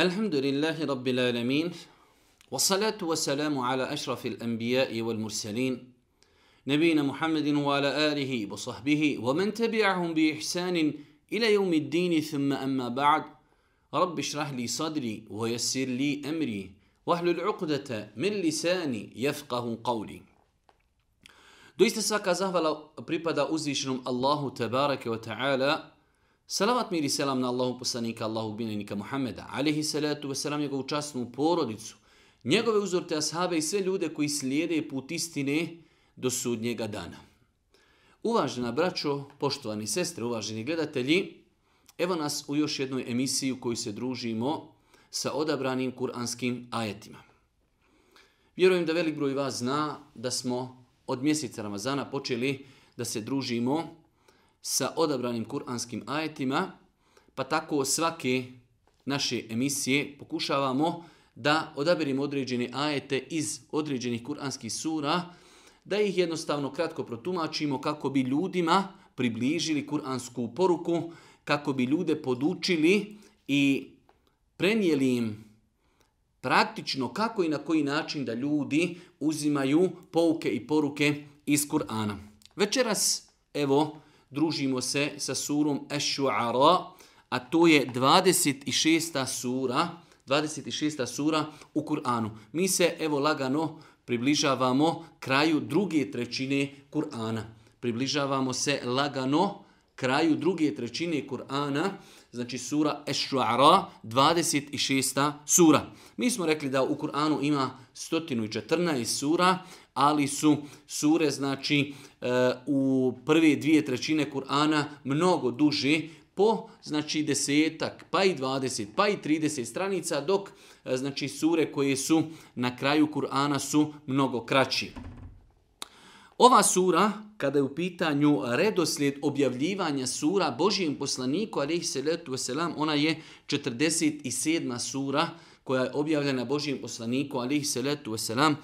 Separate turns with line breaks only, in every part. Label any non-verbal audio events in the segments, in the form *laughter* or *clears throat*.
الحمد لله رب العالمين والصلاة والسلام على أشرف الأنبياء والمرسلين نبينا محمد وعلى آله وصحبه ومن تبعهم بإحسان إلى يوم الدين ثم أما بعد رب اشرح لي صدري ويسر لي أمري واحلل عقدة من لساني يفقه قولي Doista svaka zahvala pripada uzvišenom Allahu tebareke wa ta'ala. Salavat mir i selam na Allahu poslanika, Allahu binenika Muhammeda, alihi salatu wa salam njegovu častnu porodicu, njegove uzorte ashabe i sve ljude koji slijede put istine do sudnjega dana. Uvažena braćo, poštovani sestre, uvaženi gledatelji, evo nas u još jednoj emisiji u kojoj se družimo sa odabranim kuranskim ajetima. Vjerujem da velik broj vas zna da smo od mjeseca Ramazana počeli da se družimo sa odabranim kuranskim ajetima, pa tako svake naše emisije pokušavamo da odaberimo određene ajete iz određenih kuranskih sura, da ih jednostavno kratko protumačimo kako bi ljudima približili kuransku poruku, kako bi ljude podučili i prenijeli im praktično kako i na koji način da ljudi uzimaju pouke i poruke iz Kur'ana. Večeras, evo, družimo se sa surom Eš-Shu'ara, a to je 26. sura, 26. sura u Kur'anu. Mi se, evo, lagano približavamo kraju druge trećine Kur'ana. Približavamo se lagano kraju druge trećine Kur'ana, znači sura Eš-Shu'ara, 26. sura. Mi smo rekli da u Kur'anu ima 114 sura, ali su sure, znači, eh, u prve dvije trećine Kur'ana mnogo duže, po znači desetak, pa i 20, pa i 30 stranica, dok eh, znači sure koje su na kraju Kur'ana su mnogo kraći. Ova sura, kada je u pitanju redoslijed objavljivanja sura Božijem poslaniku, alaihi salatu wasalam, ona je 47. sura koja je objavljena Božijem poslaniku, alaihi salatu wasalam.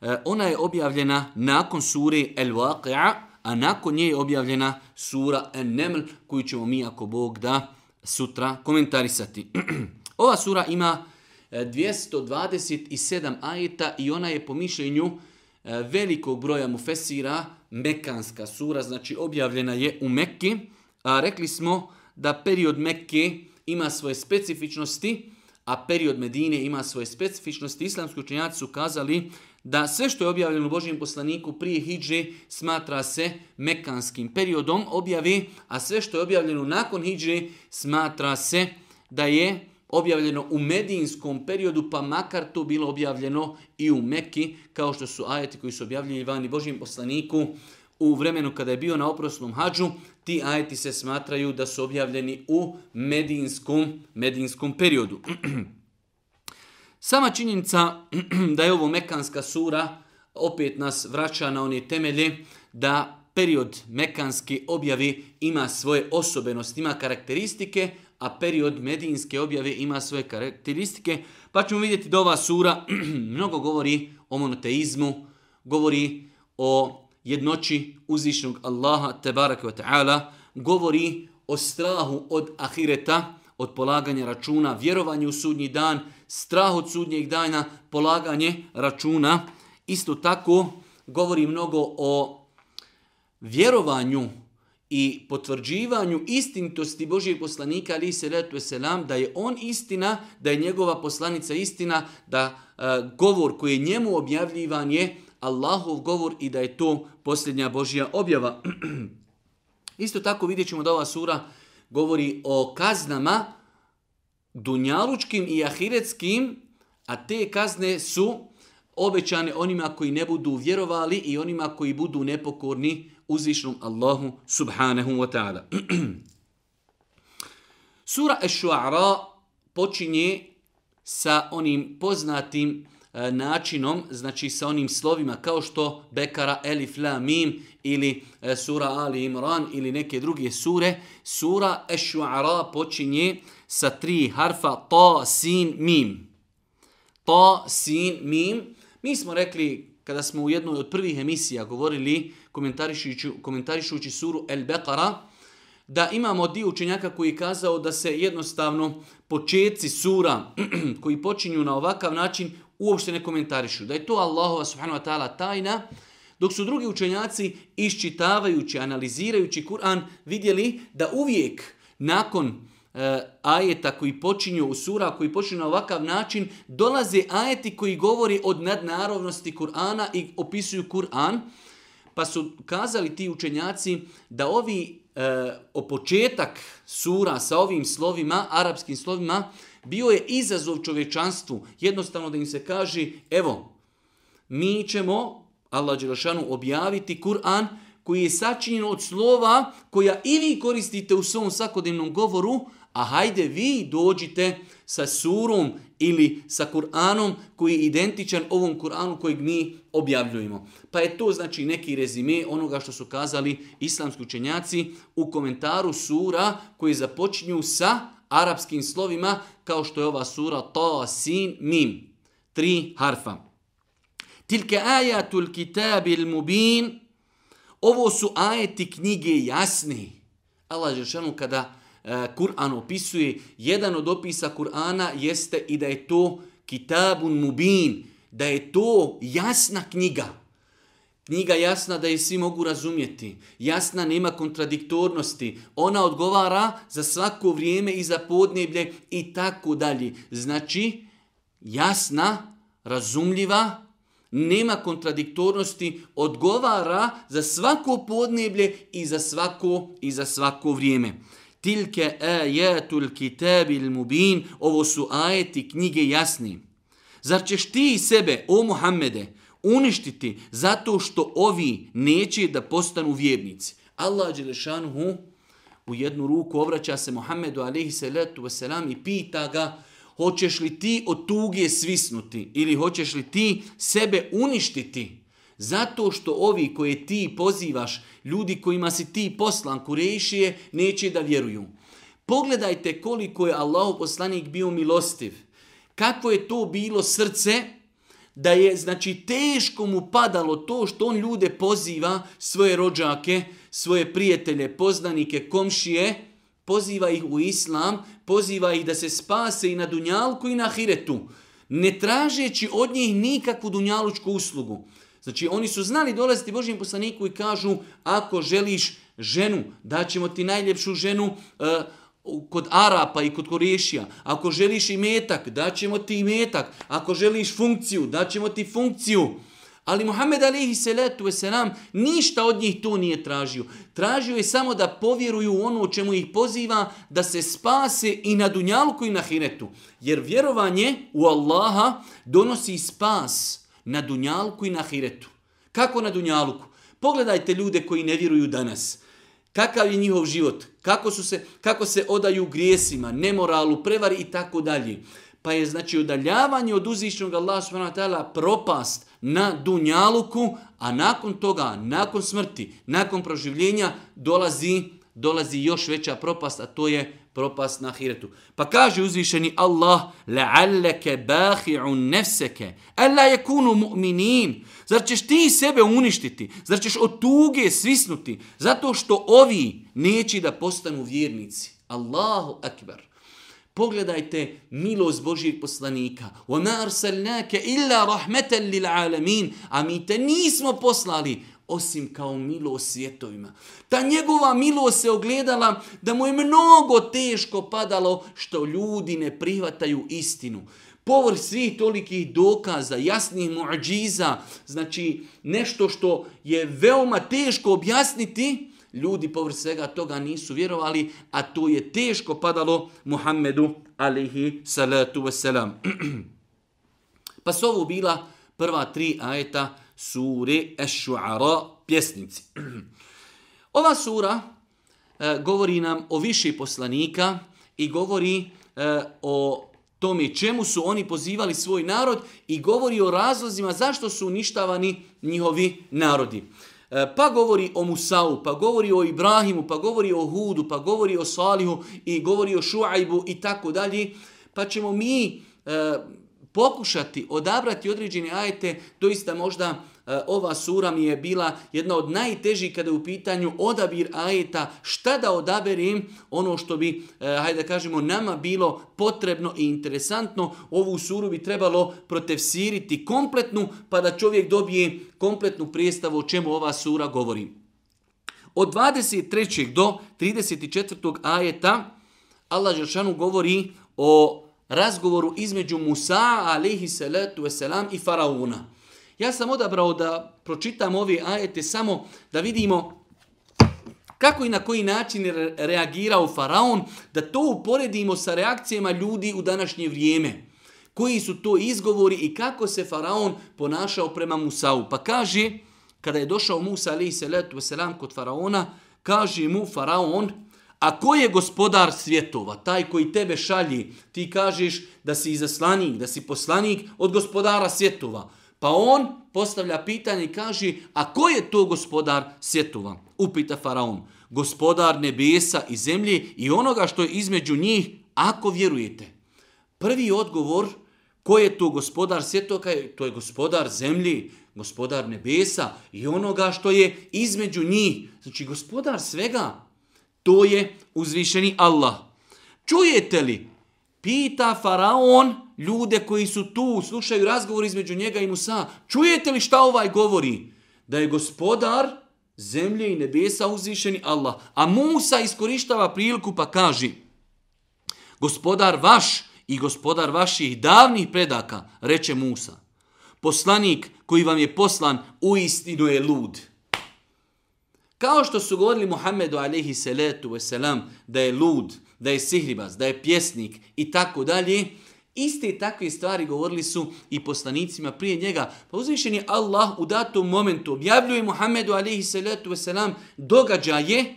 E, ona je objavljena nakon sure El Waqi'a, a nakon nje je objavljena sura En Neml, koju ćemo mi, ako Bog da, sutra komentarisati. *clears throat* Ova sura ima e, 227 ajeta i ona je po mišljenju E, velikog broja mufesira, Mekanska sura, znači objavljena je u Mekki. A rekli smo da period Mekke ima svoje specifičnosti, a period Medine ima svoje specifičnosti. Islamski učenjaci su kazali da sve što je objavljeno u Božijem poslaniku prije Hidže smatra se mekanskim periodom objave, a sve što je objavljeno nakon Hidže smatra se da je objavljeno u medijinskom periodu, pa makar to bilo objavljeno i u Mekki, kao što su ajeti koji su objavljeni vani Božijem poslaniku u vremenu kada je bio na oprosnom hađu, ti ajeti se smatraju da su objavljeni u medijinskom, medijinskom periodu. *clears throat* Sama činjenica *clears throat* da je ovo mekanska sura opet nas vraća na one temelje da period mekanske objave ima svoje osobenosti, ima karakteristike, a period medijinske objave ima svoje karakteristike, pa ćemo vidjeti da ova sura *clears throat* mnogo govori o monoteizmu, govori o jednoći uzvišnog Allaha tebaraka wa ta'ala, govori o strahu od ahireta, od polaganja računa, vjerovanje u sudnji dan, strah od sudnjeg dana, polaganje računa. Isto tako govori mnogo o vjerovanju i potvrđivanju istinitosti Božijeg poslanika ali se letu selam da je on istina, da je njegova poslanica istina, da e, govor koji je njemu objavljivan je Allahov govor i da je to posljednja Božija objava. *clears throat* Isto tako vidjet ćemo da ova sura govori o kaznama dunjalučkim i ahiretskim, a te kazne su obećane onima koji ne budu vjerovali i onima koji budu nepokorni uzvišnom Allahu subhanahu wa ta'ala. *clears throat* Sura Eš-Shu'ara počinje sa onim poznatim e, načinom, znači sa onim slovima kao što Bekara, Elif, La, Mim ili e, sura Ali Imran ili neke druge sure. Sura Eš-Shu'ara počinje sa tri harfa Ta, Sin, Mim. Ta, Sin, Mim. Mi smo rekli kada smo u jednoj od prvih emisija govorili komentarišući, komentarišući suru El Beqara, da imamo dio učenjaka koji je kazao da se jednostavno početci sura *clears throat* koji počinju na ovakav način uopšte ne komentarišu. Da je to Allahova subhanahu wa ta'ala tajna, dok su drugi učenjaci iščitavajući, analizirajući Kur'an vidjeli da uvijek nakon e, ajeta koji počinju u sura, koji počinju na ovakav način, dolaze ajeti koji govori od nadnarovnosti Kur'ana i opisuju Kur'an, pa su kazali ti učenjaci da ovi e, o početak sura sa ovim slovima, arapskim slovima, bio je izazov čovječanstvu. Jednostavno da im se kaže, evo, mi ćemo, Allah Đelešanu, objaviti Kur'an koji je sačinjen od slova koja i vi koristite u svom svakodnevnom govoru, a hajde vi dođite sa surom ili sa Kur'anom koji je identičan ovom Kur'anu kojeg mi objavljujemo. Pa je to znači neki rezime onoga što su kazali islamski učenjaci u komentaru sura koji započinju sa arapskim slovima kao što je ova sura Ta, Sin, Mim. Tri harfa. Tilke ajatul kitabil mubin. Ovo su ajeti knjige jasni. Allah je kada e, Kur'an opisuje, jedan od opisa Kur'ana jeste i da je to kitabun mubin, da je to jasna knjiga. Knjiga jasna da je svi mogu razumjeti. Jasna, nema kontradiktornosti. Ona odgovara za svako vrijeme i za podneblje i tako dalje. Znači, jasna, razumljiva, nema kontradiktornosti, odgovara za svako podneblje i za svako i za svako vrijeme. Tilke ajatul kitabil mubin, ovo su ajeti knjige jasni. Zar ćeš ti sebe, o Muhammede, uništiti zato što ovi neće da postanu vjernici? Allah Đelešanuhu u jednu ruku obraća se Muhammedu alaihi salatu wasalam i pita ga hoćeš li ti od tuge svisnuti ili hoćeš li ti sebe uništiti? Zato što ovi koje ti pozivaš, ljudi kojima si ti poslan, kurejšije, neće da vjeruju. Pogledajte koliko je Allahov poslanik bio milostiv. Kako je to bilo srce, da je znači teško mu padalo to što on ljude poziva, svoje rođake, svoje prijatelje, poznanike, komšije, poziva ih u islam, poziva ih da se spase i na dunjalku i na hiretu, ne tražeći od njih nikakvu dunjalučku uslugu. Znači oni su znali dolaziti Božijem poslaniku i kažu ako želiš ženu, daćemo ti najljepšu ženu uh, kod Arapa i kod Korešija. Ako želiš imetak, daćemo ti imetak. Ako želiš funkciju, daćemo ti funkciju. Ali Muhammed alihi salatu wasalam ništa od njih to nije tražio. Tražio je samo da povjeruju u ono o čemu ih poziva, da se spase i na dunjalku i na hiretu. Jer vjerovanje u Allaha donosi spas na dunjalku i na hiretu. Kako na dunjalku? Pogledajte ljude koji ne vjeruju danas. Kakav je njihov život? Kako, su se, kako se odaju grijesima, nemoralu, prevari i tako dalje. Pa je znači udaljavanje od uzvišnog Allaha subhanahu wa ta'ala propast na dunjaluku, a nakon toga, nakon smrti, nakon proživljenja dolazi dolazi još veća propast, a to je propast na ahiretu. Pa kaže uzvišeni Allah, la'alleke bahi'un nefseke, alla yakunu mu'minin. Zar ćeš ti sebe uništiti? Zar ćeš od tuge svisnuti? Zato što ovi neće da postanu vjernici. Allahu akbar. Pogledajte milost Božijeg poslanika. وَمَا أَرْسَلْنَاكَ إِلَّا رَحْمَةً لِلْعَالَمِينَ A mi te nismo poslali osim kao milost svjetovima. Ta njegova milost se ogledala da mu je mnogo teško padalo što ljudi ne prihvataju istinu. Povrh svih tolikih dokaza, jasnih muadžiza, znači nešto što je veoma teško objasniti, ljudi povrh svega toga nisu vjerovali, a to je teško padalo Muhammedu alihi salatu wasalam. *clears throat* pa su ovo bila prva tri ajeta sure Eš-Shu'ara, pjesnici. *clears throat* Ova sura e, govori nam o više poslanika i govori e, o tome čemu su oni pozivali svoj narod i govori o razlozima zašto su uništavani njihovi narodi. E, pa govori o Musau, pa govori o Ibrahimu, pa govori o Hudu, pa govori o Salihu i govori o Šuajbu i tako dalje. Pa ćemo mi e, pokušati odabrati određene ajete, doista možda e, E, ova sura mi je bila jedna od najtežih kada je u pitanju odabir ajeta, šta da odaberim, ono što bi, e, hajde da kažemo, nama bilo potrebno i interesantno, ovu suru bi trebalo protefsiriti kompletnu, pa da čovjek dobije kompletnu predstavu o čemu ova sura govori. Od 23. do 34. ajeta Allah Žešanu govori o razgovoru između Musa alaihi salatu wasalam i Faraona. Ja sam odabrao da pročitam ove ajete samo da vidimo kako i na koji način je reagirao Faraon, da to uporedimo sa reakcijama ljudi u današnje vrijeme. Koji su to izgovori i kako se Faraon ponašao prema Musau. Pa kaže, kada je došao Musa alaihi salatu wasalam kod Faraona, kaže mu Faraon, a ko je gospodar svjetova, taj koji tebe šalji, ti kažeš da si izaslanik, da si poslanik od gospodara svjetova. Pa on postavlja pitanje i kaže, a ko je to gospodar svjetova? Upita Faraon, gospodar nebesa i zemlje i onoga što je između njih, ako vjerujete. Prvi odgovor, ko je to gospodar svjetova? To je gospodar zemlji, gospodar nebesa i onoga što je između njih. Znači, gospodar svega, to je uzvišeni Allah. Čujete li? Pita Faraon ljude koji su tu, slušaju razgovor između njega i Musa. Čujete li šta ovaj govori? Da je gospodar zemlje i nebesa uzvišeni Allah. A Musa iskorištava priliku pa kaže Gospodar vaš i gospodar vaših davnih predaka, reče Musa. Poslanik koji vam je poslan u istinu je lud. Kao što su govorili Muhammedu alaihi salatu wasalam da je lud, da je sihribaz, da je pjesnik i tako dalje, iste takve stvari govorili su i poslanicima prije njega. Pa uzvišen je Allah u datom momentu objavljuje Muhammedu alaihi salatu wasalam događaje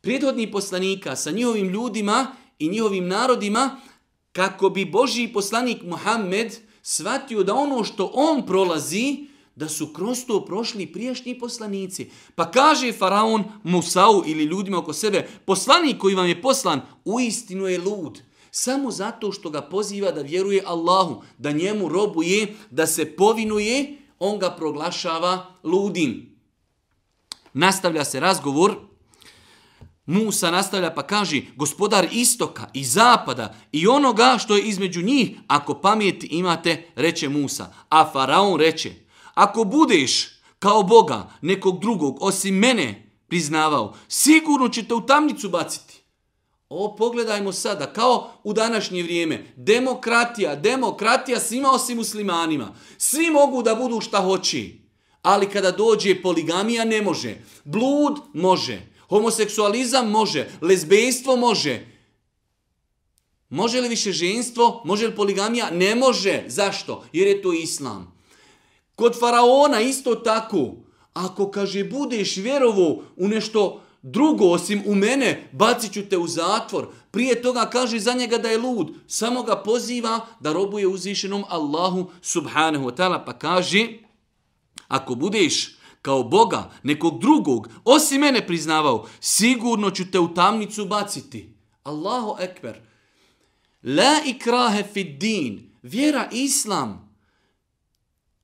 prijedhodnih poslanika sa njihovim ljudima i njihovim narodima kako bi Boži poslanik Muhammed shvatio da ono što on prolazi, da su kroz to prošli priješnji poslanici. Pa kaže Faraon Musau ili ljudima oko sebe, poslanik koji vam je poslan, u istinu je lud. Samo zato što ga poziva da vjeruje Allahu, da njemu robuje, da se povinuje, on ga proglašava ludim. Nastavlja se razgovor, Musa nastavlja pa kaže, gospodar istoka i zapada i onoga što je između njih, ako pamet imate, reče Musa. A Faraon reče, Ako budeš kao Boga nekog drugog osim mene priznavao, sigurno ćete u tamnicu baciti. O, pogledajmo sada, kao u današnje vrijeme, demokratija, demokratija svima osim muslimanima. Svi mogu da budu šta hoći, ali kada dođe poligamija ne može. Blud može, homoseksualizam može, lezbejstvo može. Može li više ženstvo, može li poligamija? Ne može. Zašto? Jer je to islam. Kod faraona isto tako. Ako kaže budeš vjerovo u nešto drugo osim u mene, bacit ću te u zatvor. Prije toga kaže za njega da je lud. Samo ga poziva da robuje uzvišenom Allahu subhanahu wa ta'ala. Pa kaže, ako budeš kao Boga nekog drugog, osim mene priznavao, sigurno ću te u tamnicu baciti. Allahu ekber. La ikrahe fid din. Vjera islam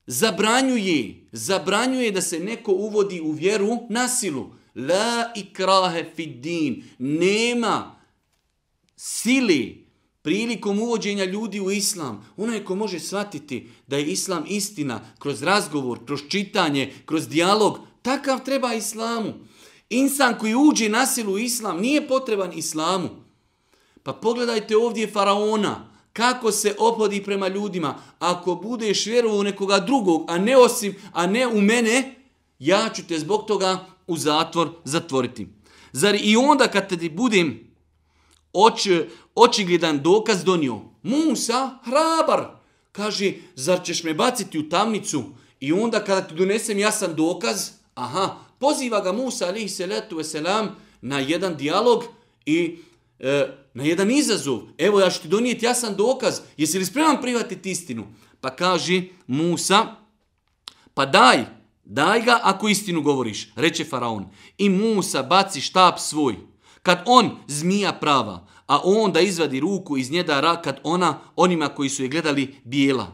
zabranjuje, zabranjuje da se neko uvodi u vjeru na silu. La ikrahe fid din. Nema sili prilikom uvođenja ljudi u islam. Onaj ko može shvatiti da je islam istina kroz razgovor, kroz čitanje, kroz dijalog, takav treba islamu. Insan koji uđe na silu u islam nije potreban islamu. Pa pogledajte ovdje faraona kako se opodi prema ljudima. Ako budeš vjerovao u nekoga drugog, a ne osim, a ne u mene, ja ću te zbog toga u zatvor zatvoriti. Zar i onda kad te budem oč, očigledan dokaz donio, Musa, hrabar, kaže, zar ćeš me baciti u tamnicu i onda kada ti donesem jasan dokaz, aha, poziva ga Musa, alihi salatu wasalam, na jedan dijalog i e, na jedan izazov. Evo ja ću ti donijeti jasan dokaz. Jesi li spreman prihvatiti istinu? Pa kaže Musa, pa daj, daj ga ako istinu govoriš, reče Faraon. I Musa baci štap svoj. Kad on zmija prava, a on da izvadi ruku iz njeda kad ona onima koji su je gledali bijela.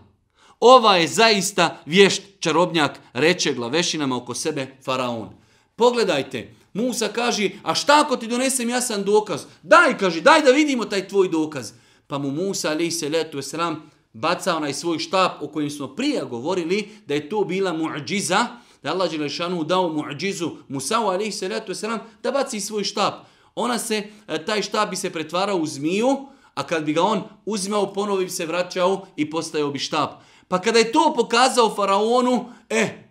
ova je zaista vješt čarobnjak, reče glavešinama oko sebe faraon. Pogledajte, Musa kaže, a šta ako ti donesem jasan dokaz? Daj, kaže, daj da vidimo taj tvoj dokaz. Pa mu Musa, ali se letu sram, baca onaj svoj štab o kojem smo prije govorili da je to bila muđiza, da Allah Đelešanu dao muđizu Musa'u alaihi salatu wasalam da baci svoj štab. Ona se, e, taj štab bi se pretvarao u zmiju, a kad bi ga on uzimao, ponovo bi se vraćao i postajao bi štab. Pa kada je to pokazao faraonu, e,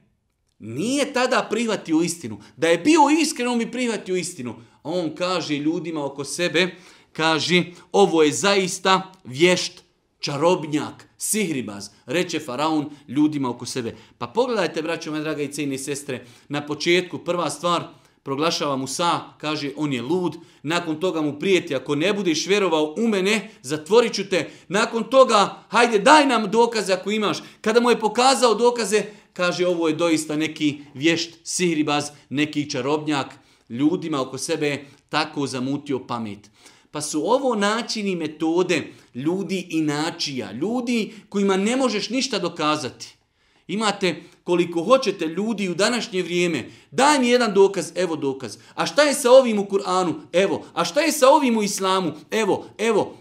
nije tada prihvatio istinu. Da je bio iskren, on bi prihvatio istinu. A on kaže ljudima oko sebe, kaže, ovo je zaista vješt čarobnjak, sihribaz, reče faraon ljudima oko sebe. Pa pogledajte, braćo moje draga i cijene sestre, na početku prva stvar, proglašava Musa, kaže on je lud, nakon toga mu prijeti, ako ne budeš vjerovao u mene, zatvorit ću te. Nakon toga, hajde daj nam dokaze ako imaš. Kada mu je pokazao dokaze, kaže ovo je doista neki vješt sihribaz, neki čarobnjak, ljudima oko sebe tako zamutio pamet. Pa su ovo načini metode ljudi i načija, ljudi kojima ne možeš ništa dokazati. Imate koliko hoćete ljudi u današnje vrijeme, daj mi jedan dokaz, evo dokaz. A šta je sa ovim u Kur'anu? Evo. A šta je sa ovim u Islamu? Evo, evo.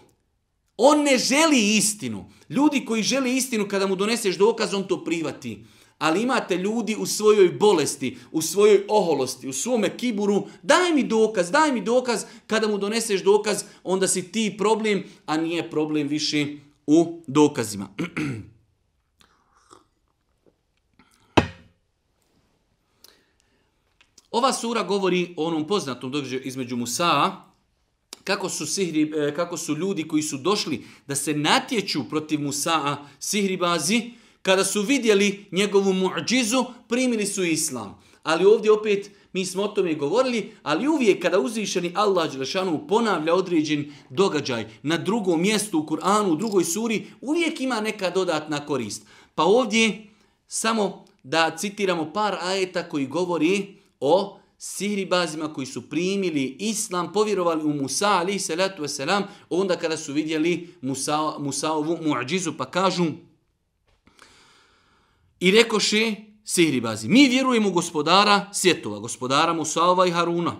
On ne želi istinu. Ljudi koji žele istinu, kada mu doneseš dokaz, on to privati ali imate ljudi u svojoj bolesti, u svojoj oholosti, u svome kiburu, daj mi dokaz, daj mi dokaz, kada mu doneseš dokaz, onda si ti problem, a nije problem više u dokazima. *clears throat* Ova sura govori o onom poznatom događaju između Musa, kako su, sihri, eh, kako su ljudi koji su došli da se natječu protiv Musa sihribazi, kada su vidjeli njegovu muđizu, primili su islam. Ali ovdje opet mi smo o tome govorili, ali uvijek kada uzvišeni Allah Đelešanu ponavlja određen događaj na drugom mjestu u Kur'anu, u drugoj suri, uvijek ima neka dodatna korist. Pa ovdje samo da citiramo par ajeta koji govori o sihribazima koji su primili islam, povjerovali u Musa ali salatu wasalam, onda kada su vidjeli Musa, Musaovu muđizu pa kažu i rekoše sihribazi, mi vjerujemo gospodara svjetova, gospodara Musaova i Haruna.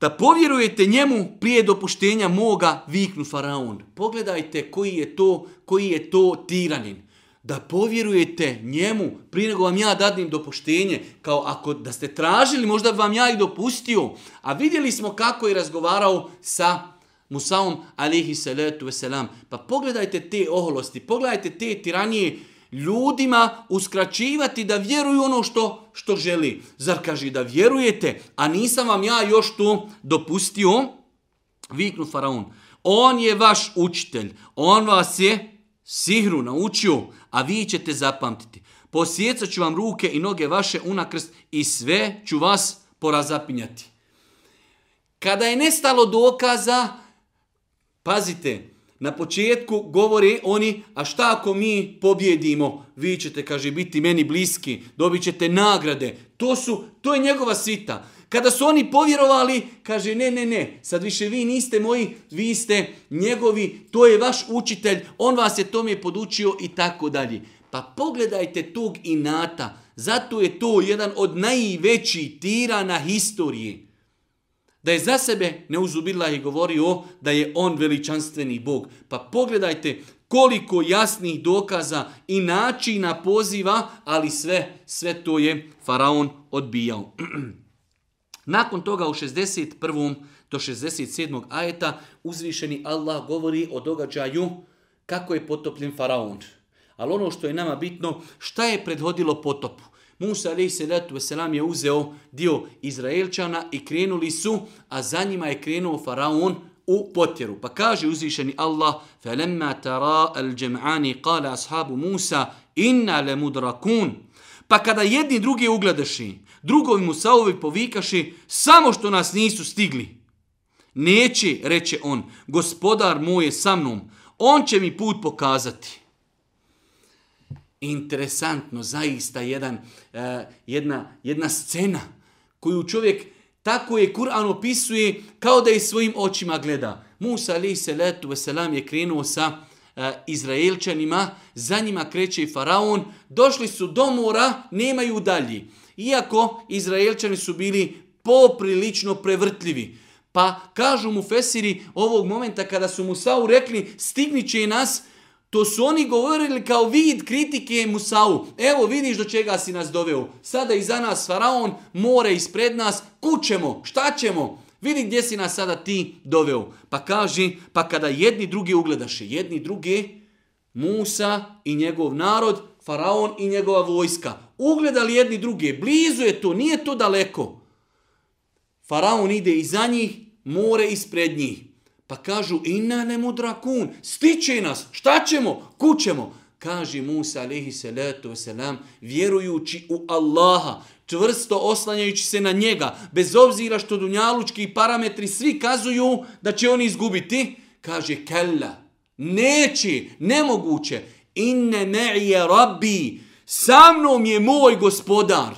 Da povjerujete njemu prije dopuštenja moga, viknu faraon. Pogledajte koji je to, koji je to tiranin. Da povjerujete njemu prije nego vam ja dadnim dopuštenje, kao ako da ste tražili, možda bi vam ja i dopustio. A vidjeli smo kako je razgovarao sa Musaom alihi salatu veselam. Pa pogledajte te oholosti, pogledajte te tiranije, ljudima uskraćivati da vjeruju ono što, što želi. Zar kaže da vjerujete, a nisam vam ja još to dopustio? Viknu faraon. On je vaš učitelj. On vas je sihru naučio, a vi ćete zapamtiti. Posjecat ću vam ruke i noge vaše unakrst i sve ću vas porazapinjati. Kada je nestalo dokaza, pazite, na početku govore oni, a šta ako mi pobjedimo? Vi ćete, kaže, biti meni bliski, dobit ćete nagrade. To, su, to je njegova svita. Kada su oni povjerovali, kaže, ne, ne, ne, sad više vi niste moji, vi ste njegovi, to je vaš učitelj, on vas je tome podučio i tako dalje. Pa pogledajte tog inata, zato je to jedan od najvećih tirana historije da je za sebe neuzubila i govorio da je on veličanstveni bog. Pa pogledajte koliko jasnih dokaza i načina poziva, ali sve, sve to je faraon odbijao. *clears throat* Nakon toga u 61. do 67. ajeta uzvišeni Allah govori o događaju kako je potopljen faraon. Ali ono što je nama bitno, šta je predhodilo potopu? Musa alaih salatu wasalam je uzeo dio Izraelčana i krenuli su, a za njima je krenuo faraon u potjeru. Pa kaže uzvišeni Allah, فَلَمَّا تَرَا الْجَمْعَانِ قَالَ أَصْحَابُ مُوسَى إِنَّا لَمُدْرَكُونَ Pa kada jedni drugi ugledaši, drugovi Musaovi povikaši, samo što nas nisu stigli. Neće, reče on, gospodar moj je sa mnom, on će mi put pokazati interesantno, zaista jedan, uh, jedna, jedna scena koju čovjek tako je Kur'an opisuje kao da je svojim očima gleda. Musa ali se letu je krenuo sa e, Izraelčanima, za njima kreće faraon, došli su do mora, nemaju dalji. Iako Izraelčani su bili poprilično prevrtljivi. Pa kažu mu Fesiri ovog momenta kada su Musau rekli stigni će nas, to su oni govorili kao vid kritike Musau. Evo vidiš do čega si nas doveo. Sada iza nas faraon, more ispred nas, kućemo, šta ćemo? Vidi gdje si nas sada ti doveo. Pa kaže, pa kada jedni drugi ugledaše, jedni drugi, Musa i njegov narod, faraon i njegova vojska. Ugledali jedni druge, blizu je to, nije to daleko. Faraon ide iza njih, more ispred njih. Pa kažu, inna ne mudrakun, stiče nas, šta ćemo, kućemo. Kaže Musa, alaihi salatu wasalam, vjerujući u Allaha, čvrsto oslanjajući se na njega, bez obzira što dunjalučki parametri svi kazuju da će oni izgubiti, kaže, kella, neće, nemoguće, inne me'ije rabbi, sa mnom je moj gospodar.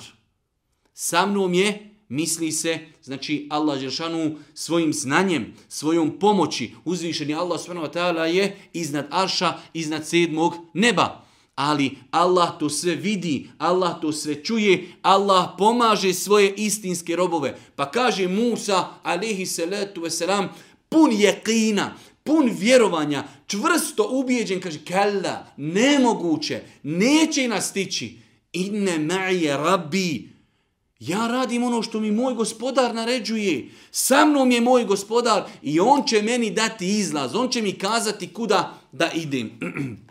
Sa mnom je, misli se, znači Allah Žešanu svojim znanjem, svojom pomoći, uzvišeni Allah s.w.t. je iznad Arša, iznad sedmog neba. Ali Allah to sve vidi, Allah to sve čuje, Allah pomaže svoje istinske robove. Pa kaže Musa, alihi salatu wasalam, pun jeqina, pun vjerovanja, čvrsto ubijeđen, kaže, kalla, nemoguće, neće nas stići. Inne ma'ije rabbi, ja radim ono što mi moj gospodar naređuje. Sa mnom je moj gospodar i on će meni dati izlaz. On će mi kazati kuda da idem. *clears throat*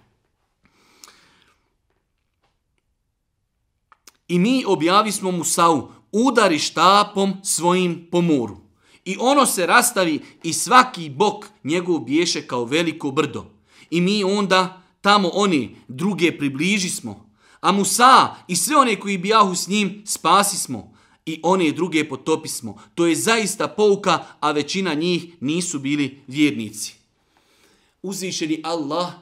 I mi objavi smo Musau, udari štapom svojim po moru. I ono se rastavi i svaki bok njegov biješe kao veliko brdo. I mi onda tamo oni druge približi smo. A Musa i sve one koji bijahu s njim spasi smo. I one druge potopi smo. To je zaista pouka, a većina njih nisu bili vjernici. Uzvišeni Allah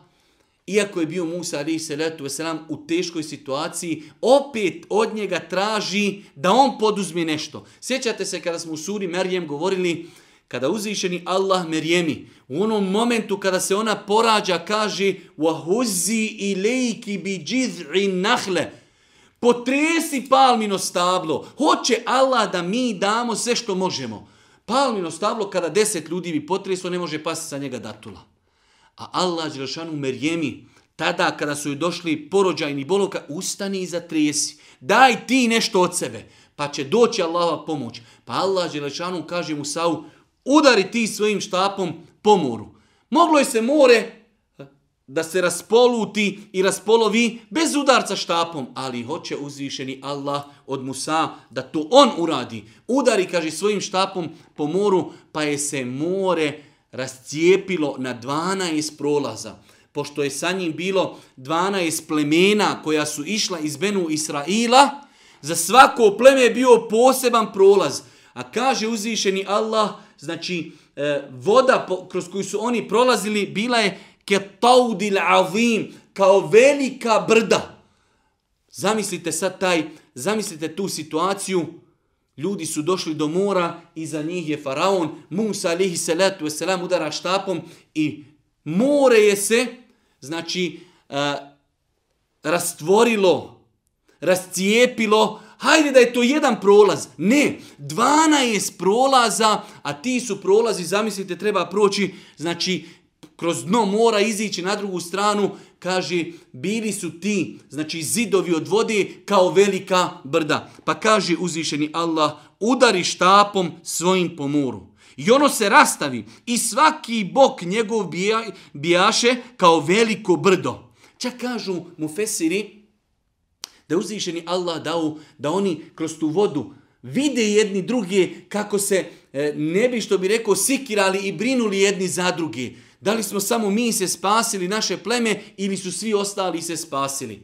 iako je bio Musa ali se letu veselam u teškoj situaciji, opet od njega traži da on poduzme nešto. Sjećate se kada smo u suri Merjem govorili, kada uzvišeni Allah Merjemi, u onom momentu kada se ona porađa, kaže وَهُزِّي إِلَيْكِ بِجِذْعِ nahle, Potresi palmino stablo. Hoće Allah da mi damo sve što možemo. Palmino stablo kada deset ljudi bi potreslo, ne može pasti sa njega datula. A Allah Đelšanu Merjemi, tada kada su joj došli porođajni boloka, ustani i zatresi. Daj ti nešto od sebe, pa će doći Allahova pomoć. Pa Allah Đelšanu kaže Musau, udari ti svojim štapom po moru. Moglo je se more eh, da se raspoluti i raspolovi bez udarca štapom, ali hoće uzvišeni Allah od Musa da to on uradi. Udari, kaže, svojim štapom po moru, pa je se more rascijepilo na 12 prolaza. Pošto je sa njim bilo 12 plemena koja su išla iz Benu Israila, za svako pleme je bio poseban prolaz. A kaže uzvišeni Allah, znači e, voda kroz koju su oni prolazili bila je ketaudil azim, kao velika brda. Zamislite sad taj, zamislite tu situaciju, Ljudi su došli do mora, iza njih je faraon, Musa alihi salatu wasalam udara štapom i more je se, znači, uh, rastvorilo, rascijepilo, hajde da je to jedan prolaz. Ne, 12 prolaza, a ti su prolazi, zamislite, treba proći, znači, kroz dno mora izići na drugu stranu, kaže, bili su ti, znači zidovi od vode kao velika brda. Pa kaže uzvišeni Allah, udari štapom svojim po moru. I ono se rastavi i svaki bok njegov bija, bijaše kao veliko brdo. Čak kažu mu fesiri da uzvišeni Allah dao da oni kroz tu vodu vide jedni drugi kako se e, ne bi što bi rekao sikirali i brinuli jedni za drugi. Da li smo samo mi se spasili, naše pleme, ili su svi ostali se spasili?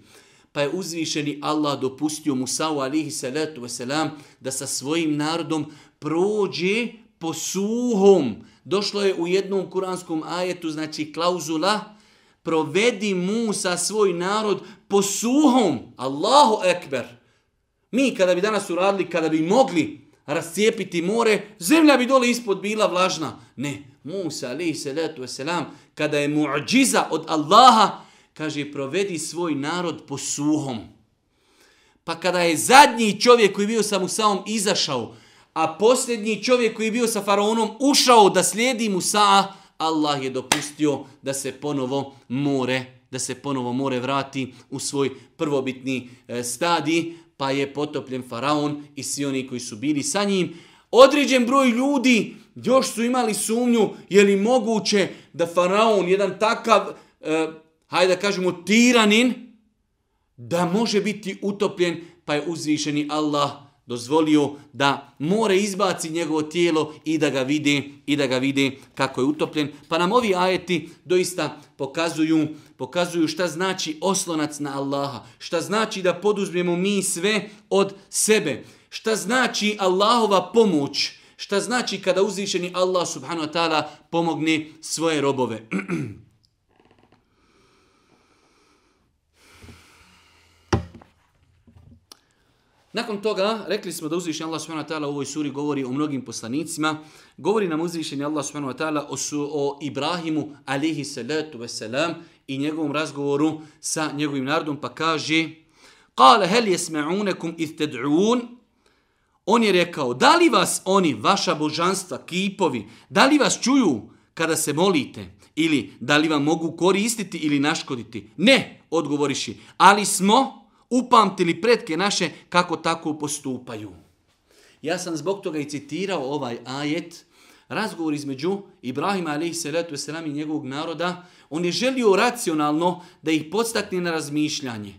Pa je uzvišeni Allah dopustio Musa'u alihi salatu wasalam da sa svojim narodom prođe po suhom. Došlo je u jednom kuranskom ajetu, znači klauzula, provedi Musa svoj narod po suhom. Allahu ekber. Mi kada bi danas uradili, kada bi mogli, rascijepiti more, zemlja bi dole ispod bila vlažna. Ne, Musa alaihi salatu wasalam, kada je muđiza od Allaha, kaže provedi svoj narod po suhom. Pa kada je zadnji čovjek koji je bio sa Musaom izašao, a posljednji čovjek koji je bio sa faraonom ušao da slijedi Musa, Allah je dopustio da se ponovo more, da se ponovo more vrati u svoj prvobitni e, stadij, pa je potopljen faraon i svi oni koji su bili sa njim. Određen broj ljudi još su imali sumnju je li moguće da faraon, jedan takav, eh, hajde da kažemo, tiranin, da može biti utopljen, pa je uzvišeni Allah dozvolio da more izbaci njegovo tijelo i da ga vide i da ga vide kako je utopljen. Pa nam ovi ajeti doista pokazuju, pokazuju šta znači oslonac na Allaha, šta znači da poduzmemo mi sve od sebe, šta znači Allahova pomoć, šta znači kada uzvišeni Allah subhanahu wa ta'ala pomogne svoje robove. *clears throat* Nakon toga, rekli smo da uzvišenje Allah subhanahu wa ta'ala u ovoj suri govori o mnogim poslanicima. Govori nam uzvišenje Allah subhanahu wa ta'ala o, su, o Ibrahimu alihi salatu wasalam i njegovom razgovoru sa njegovim narodom pa kaže Kale hel jesme'unekum ih ted'un On je rekao, da li vas oni, vaša božanstva, kipovi, da li vas čuju kada se molite? Ili da li vam mogu koristiti ili naškoditi? Ne, odgovoriši, ali smo upamtili pretke naše kako tako postupaju. Ja sam zbog toga i citirao ovaj ajet, razgovor između Ibrahima alaihi salatu wasalam i njegovog naroda, on je želio racionalno da ih podstakne na razmišljanje.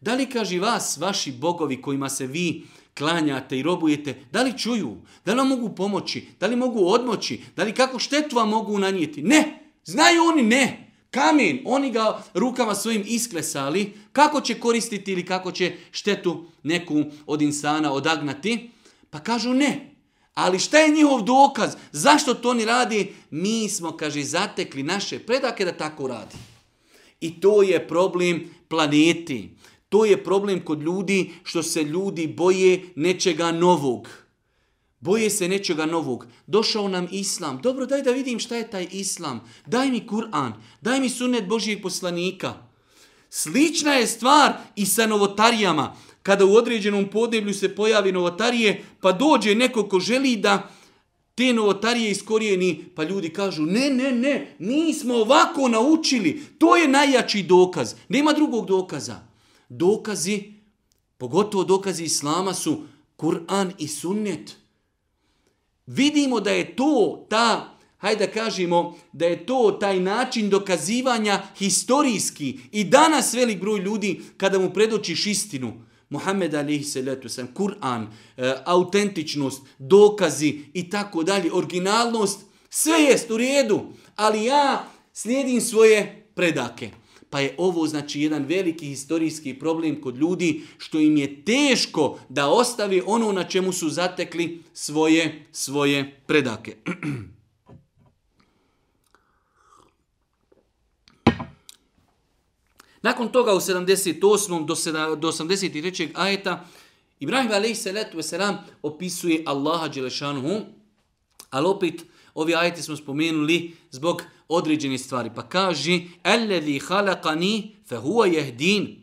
Da li kaži vas, vaši bogovi kojima se vi klanjate i robujete, da li čuju, da li vam mogu pomoći, da li mogu odmoći, da li kako štetu vam mogu nanijeti? Ne, znaju oni ne! Kamen, oni ga rukama svojim isklesali, kako će koristiti ili kako će štetu neku od insana odagnati? Pa kažu ne. Ali šta je njihov dokaz? Zašto to oni radi? Mi smo, kaže, zatekli naše predake da tako radi. I to je problem planeti. To je problem kod ljudi što se ljudi boje nečega novog. Boje se nečega novog. Došao nam islam. Dobro, daj da vidim šta je taj islam. Daj mi Kur'an. Daj mi sunnet Božijeg poslanika. Slična je stvar i sa novotarijama. Kada u određenom podneblju se pojavi novotarije, pa dođe neko ko želi da te novotarije iskorijeni, pa ljudi kažu, ne, ne, ne, mi smo ovako naučili. To je najjači dokaz. Nema drugog dokaza. Dokazi, pogotovo dokazi Islama su Kur'an i sunnet vidimo da je to ta, hajde da kažemo, da je to taj način dokazivanja historijski. I danas velik broj ljudi, kada mu predočiš istinu, Muhammed alihi salatu sam, Kur'an, e, autentičnost, dokazi i tako dalje, originalnost, sve jest u redu, ali ja slijedim svoje predake. Pa je ovo znači jedan veliki historijski problem kod ljudi što im je teško da ostavi ono na čemu su zatekli svoje svoje predake. *clears throat* Nakon toga u 78. do 83. ajeta Ibrahim a.s. opisuje Allaha Đelešanuhu, ali opet ovi ajeti smo spomenuli zbog određene stvari. Pa kaže, Alladhi khalaqani fa huwa yahdin.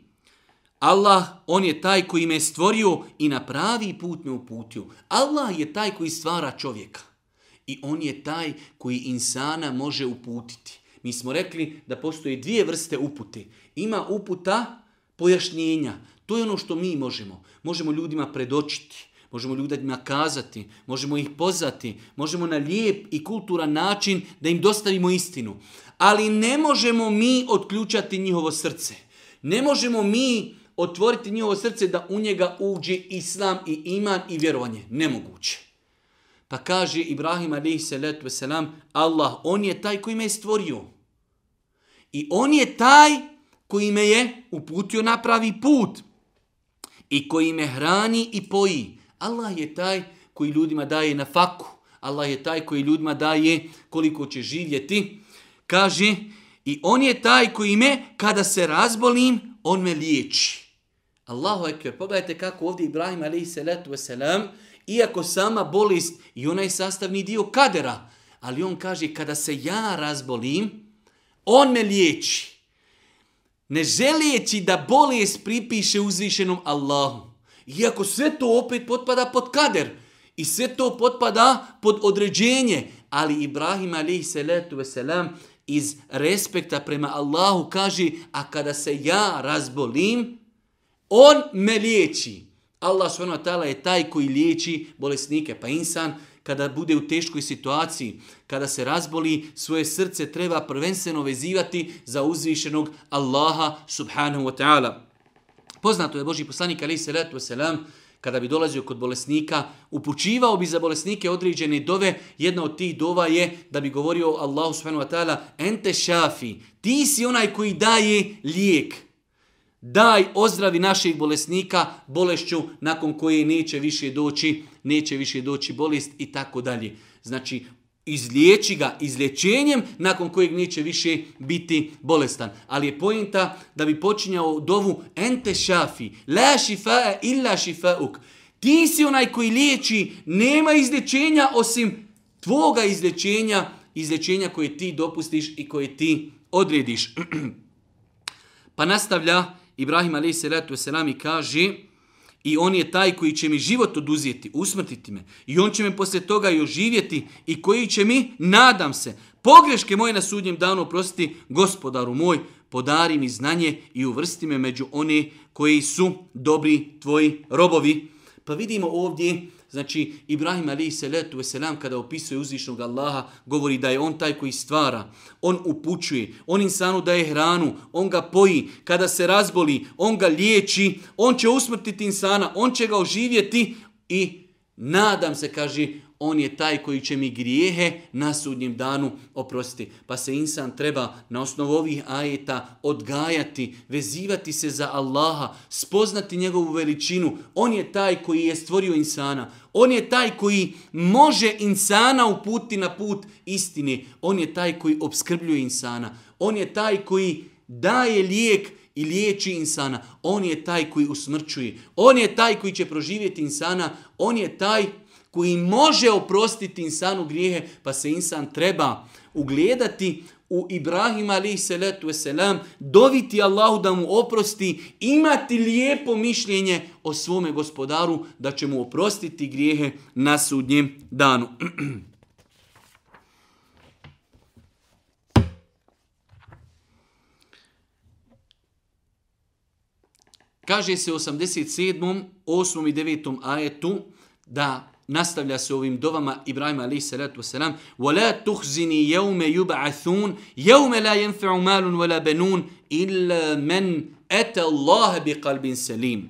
Allah, on je taj koji me stvorio i na pravi put me uputio. Allah je taj koji stvara čovjeka. I on je taj koji insana može uputiti. Mi smo rekli da postoje dvije vrste upute. Ima uputa pojašnjenja. To je ono što mi možemo. Možemo ljudima predočiti možemo ljudima kazati, možemo ih pozvati, možemo na lijep i kulturan način da im dostavimo istinu. Ali ne možemo mi otključati njihovo srce. Ne možemo mi otvoriti njihovo srce da u njega uđe islam i iman i vjerovanje. Nemoguće. Pa kaže Ibrahim alaihi salatu wasalam, Allah, on je taj koji me je stvorio. I on je taj koji me je uputio na pravi put. I koji me hrani i poji. Allah je taj koji ljudima daje na faku. Allah je taj koji ljudima daje koliko će živjeti. Kaže, i on je taj koji me, kada se razbolim, on me liječi. Allahu ekber, pogledajte kako ovdje Ibrahim a.s. iako sama bolest i onaj sastavni dio kadera. Ali on kaže, kada se ja razbolim, on me liječi. Ne želijeći da bolest pripiše uzvišenom Allahu. Iako sve to opet potpada pod kader. I sve to potpada pod određenje. Ali Ibrahim alaihi salatu wasalam iz respekta prema Allahu kaže, a kada se ja razbolim, on me liječi. Allah s.w.t. je taj koji liječi bolesnike. Pa insan kada bude u teškoj situaciji, kada se razboli, svoje srce treba prvenstveno vezivati za uzvišenog Allaha subhanahu wa ta'ala. Poznato je Boži poslanik alaih salatu wasalam, kada bi dolazio kod bolesnika, upućivao bi za bolesnike određene dove. Jedna od tih dova je da bi govorio Allahu subhanahu wa ta'ala ente šafi, ti si onaj koji daje lijek. Daj ozdravi naših bolesnika bolešću nakon koje neće više doći, neće više doći bolest i tako dalje. Znači, izliječi ga izlječenjem nakon kojeg neće više biti bolestan. Ali je pojenta da bi počinjao dovu ente šafi, la šifa'a illa šifa'uk. Ti si onaj koji liječi, nema izlječenja osim tvoga izlječenja, izlječenja koje ti dopustiš i koje ti odrediš. *clears throat* pa nastavlja Ibrahim a.s. i kaže i on je taj koji će mi život oduzijeti, usmrtiti me. I on će me poslije toga i oživjeti i koji će mi, nadam se, pogreške moje na sudnjem danu oprostiti, gospodaru moj, podari mi znanje i uvrsti me među one koji su dobri tvoji robovi. Pa vidimo ovdje Znači, Ibrahim alaihi salatu wasalam kada opisuje uzvišnog Allaha, govori da je on taj koji stvara, on upućuje, on insanu daje hranu, on ga poji, kada se razboli, on ga liječi, on će usmrtiti insana, on će ga oživjeti i nadam se, kaže, on je taj koji će mi grijehe na sudnjem danu oprostiti. Pa se insan treba na osnovu ovih ajeta odgajati, vezivati se za Allaha, spoznati njegovu veličinu. On je taj koji je stvorio insana. On je taj koji može insana uputi na put istine. On je taj koji obskrbljuje insana. On je taj koji daje lijek i liječi insana. On je taj koji usmrćuje. On je taj koji će proživjeti insana. On je taj koji može oprostiti insanu grijehe, pa se insan treba ugledati u Ibrahima alaihi salatu wasalam, doviti Allahu da mu oprosti, imati lijepo mišljenje o svome gospodaru da će mu oprostiti grijehe na sudnjem danu. *clears throat* Kaže se u 87. 8. i 9. ajetu da nastavlja se ovim dovama Ibrahima alaihi salatu wasalam وَلَا تُخْزِنِ يَوْمَ يُبْعَثُونَ يَوْمَ لَا يَنْفِعُ مَالٌ وَلَا بَنُونَ إِلَّا مَنْ أَتَى اللَّهَ بِقَلْبٍ سَلِيمٍ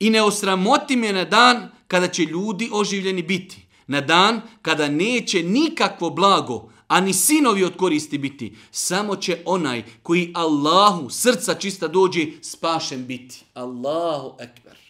I ne osramoti me na dan kada će ljudi oživljeni biti. Na dan kada neće nikakvo blago, ani sinovi od koristi biti. Samo će onaj koji Allahu srca čista dođe spašen biti. Allahu ekber.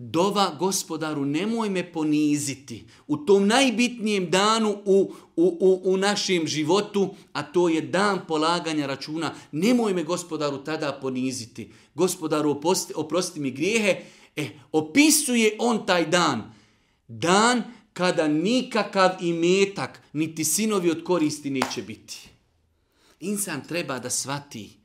Dova gospodaru, nemoj me poniziti u tom najbitnijem danu u, u, u, u našem životu, a to je dan polaganja računa. Nemoj me gospodaru tada poniziti. Gospodaru, oprosti, oprosti mi grijehe. E, opisuje on taj dan. Dan kada nikakav imetak, niti sinovi od koristi neće biti. Insan treba da svati.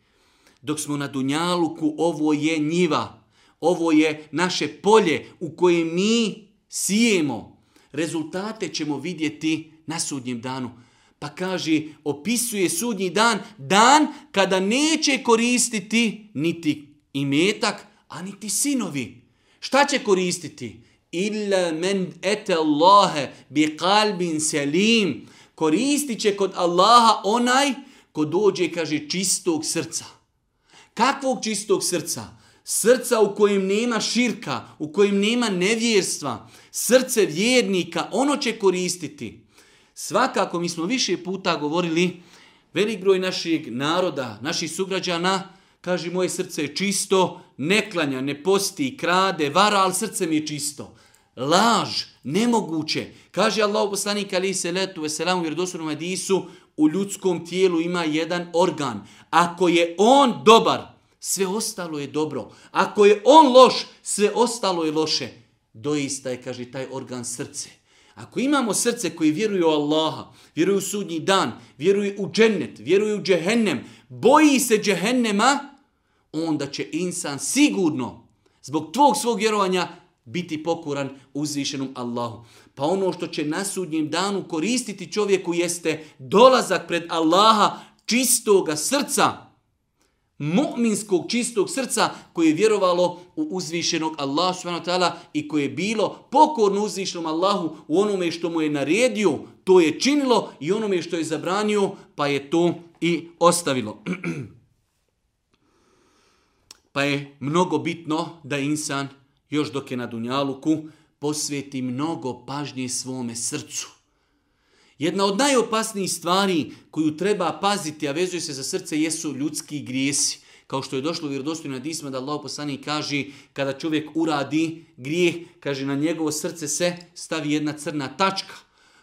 Dok smo na Dunjaluku, ovo je njiva. Ovo je naše polje u koje mi sijemo. Rezultate ćemo vidjeti na sudnjem danu. Pa kaže, opisuje sudnji dan, dan kada neće koristiti niti imetak, a niti sinovi. Šta će koristiti? Illa men ete Allahe bi kalbin selim. Koristit će kod Allaha onaj ko dođe, kaže, čistog srca. Kakvog čistog srca? Srca u kojem nema širka, u kojem nema nevjerstva, srce vjernika, ono će koristiti. Svakako mi smo više puta govorili, velik broj našeg naroda, naših sugrađana, kaže moje srce je čisto, ne klanja, ne posti, krade, vara, ali srce mi je čisto. Laž, nemoguće. Kaže Allah poslanik ali se letu veselamu jer doslovno hadisu, u ljudskom tijelu ima jedan organ. Ako je on dobar, sve ostalo je dobro. Ako je on loš, sve ostalo je loše. doista je, kaže, taj organ srce. Ako imamo srce koji vjeruje u Allaha, vjeruje u sudnji dan, vjeruje u džennet, vjeruje u džehennem, boji se džehennema, onda će insan sigurno, zbog tvog svog vjerovanja, biti pokuran uzvišenom Allahu. Pa ono što će na sudnjem danu koristiti čovjeku jeste dolazak pred Allaha čistoga srca, mu'minskog čistog srca koje je vjerovalo u uzvišenog Allaha subhanahu wa ta'ala i koje je bilo pokorno uzvišenom Allahu u onome što mu je naredio, to je činilo i onome što je zabranio, pa je to i ostavilo. *clears throat* pa je mnogo bitno da insan, još dok je na Dunjaluku, posveti mnogo pažnje svome srcu. Jedna od najopasnijih stvari koju treba paziti, a vezuje se za srce, jesu ljudski grijesi. Kao što je došlo u vjerodostojno disma da Allah poslani kaže kada čovjek uradi grijeh, kaže na njegovo srce se stavi jedna crna tačka.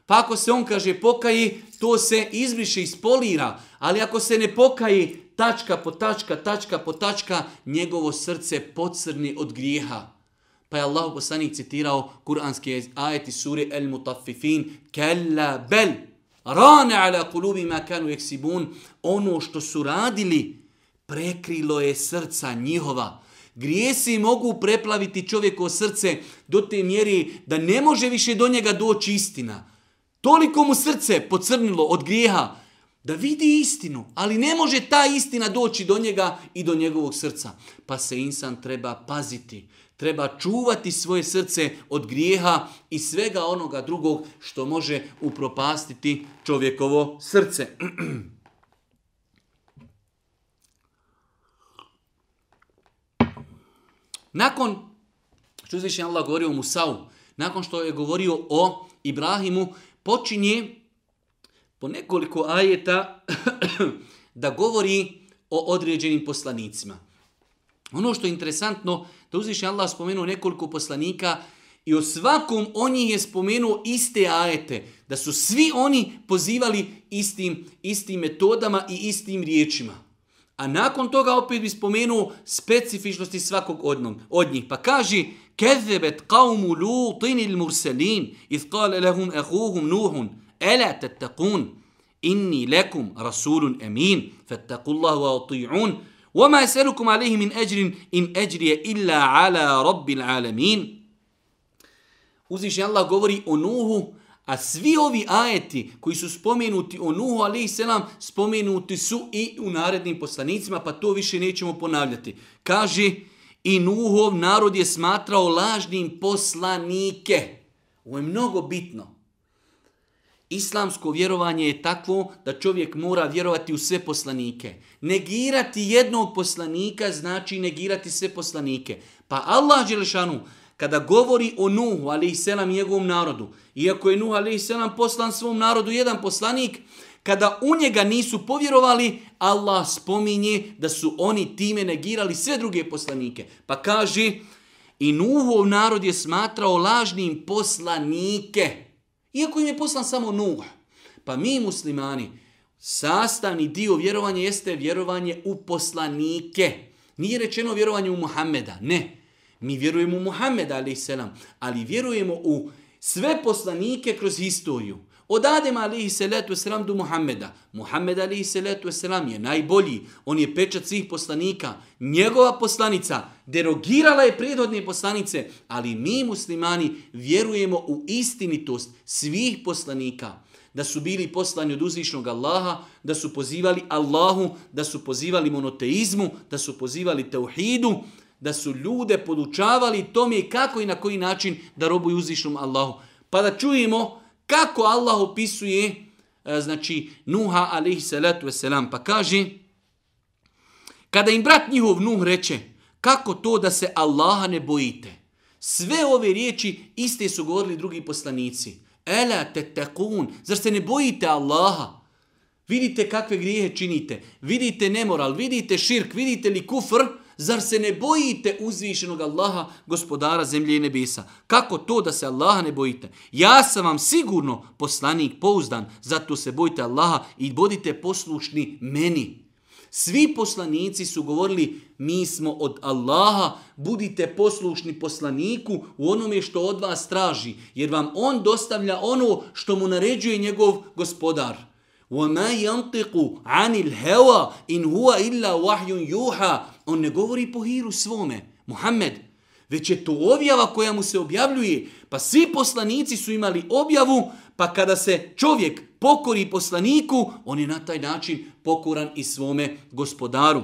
Pa ako se on kaže pokaji, to se izbriše, ispolira. Ali ako se ne pokaji, tačka po tačka, tačka po tačka, njegovo srce pocrni od grijeha. Pa je Allah poslanik citirao kuranski ajeti suri El Mutaffifin, Kella bel, rane ala kulubi ma kanu eksibun, ono što su radili, prekrilo je srca njihova. Grijesi mogu preplaviti čovjeko srce do te mjeri da ne može više do njega doći istina. Toliko mu srce pocrnilo od grijeha da vidi istinu, ali ne može ta istina doći do njega i do njegovog srca. Pa se insan treba paziti, treba čuvati svoje srce od grijeha i svega onoga drugog što može upropastiti čovjekovo srce. *clears throat* Nakon što je Allah govorio o Musau, nakon što je govorio o Ibrahimu, počinje po nekoliko ajeta *clears throat* da govori o određenim poslanicima. Ono što je interesantno, da uzviše Allah spomenuo nekoliko poslanika i o svakom on je spomenuo iste ajete, da su svi oni pozivali istim, istim metodama i istim riječima. A nakon toga opet bi spomenuo specifičnosti svakog odnog, od njih. Pa kaže, Kezebet qavmu lutin il murselin, iz kale lehum ehuhum nuhun, ela tettakun, inni lekum rasulun emin, fattakullahu wa وما أسألكم عليه من أجر إن أجري إلا على رب العالمين Uzvišnji Allah govori o Nuhu, A svi ovi ajeti koji su spomenuti o Nuhu a.s. spomenuti su i u narednim poslanicima, pa to više nećemo ponavljati. Kaže, i Nuhov narod je smatrao lažnim poslanike. Ovo je mnogo bitno. Islamsko vjerovanje je takvo da čovjek mora vjerovati u sve poslanike. Negirati jednog poslanika znači negirati sve poslanike. Pa Allah Đelešanu, kada govori o Nuhu, ali i selam njegovom narodu, iako je Nuh, ali i selam poslan svom narodu jedan poslanik, kada u njega nisu povjerovali, Allah spominje da su oni time negirali sve druge poslanike. Pa kaže, i Nuhov narod je smatrao lažnim poslanike, iako im je poslan samo Nuh. Pa mi muslimani, sastavni dio vjerovanja jeste vjerovanje u poslanike. Nije rečeno vjerovanje u Muhammeda, ne. Mi vjerujemo u Muhammeda, ali vjerujemo u sve poslanike kroz historiju. Od Adema a.s. do Muhammeda. Muhammed a.s. je najbolji. On je pečat svih poslanika. Njegova poslanica derogirala je prijedhodne poslanice, ali mi muslimani vjerujemo u istinitost svih poslanika da su bili poslani od uzvišnog Allaha, da su pozivali Allahu, da su pozivali monoteizmu, da su pozivali teuhidu, da su ljude podučavali tome kako i na koji način da robuju uzvišnom Allahu. Pa da čujemo kako Allah opisuje e, znači Nuha alaihi salatu wasalam. Pa kaže, kada im brat njihov Nuh reče, kako to da se Allaha ne bojite? Sve ove riječi iste su govorili drugi poslanici. Ela te tekun, zar se ne bojite Allaha? Vidite kakve grijehe činite, vidite nemoral, vidite širk, vidite li kufr, Zar se ne bojite uzvišenog Allaha, gospodara zemlje i nebesa? Kako to da se Allaha ne bojite? Ja sam vam sigurno poslanik pouzdan, zato se bojite Allaha i budite poslušni meni. Svi poslanici su govorili mi smo od Allaha, budite poslušni poslaniku u onome što od vas traži, jer vam on dostavlja ono što mu naređuje njegov gospodar. وَمَا يَنْتِقُ عَنِ الْهَوَا إِنْ هُوَ إِلَّا وَحْيٌ يُوحَا On ne govori po hiru svome, Muhammed, već je to objava koja mu se objavljuje. Pa svi poslanici su imali objavu, pa kada se čovjek pokori poslaniku, on je na taj način pokoran i svome gospodaru.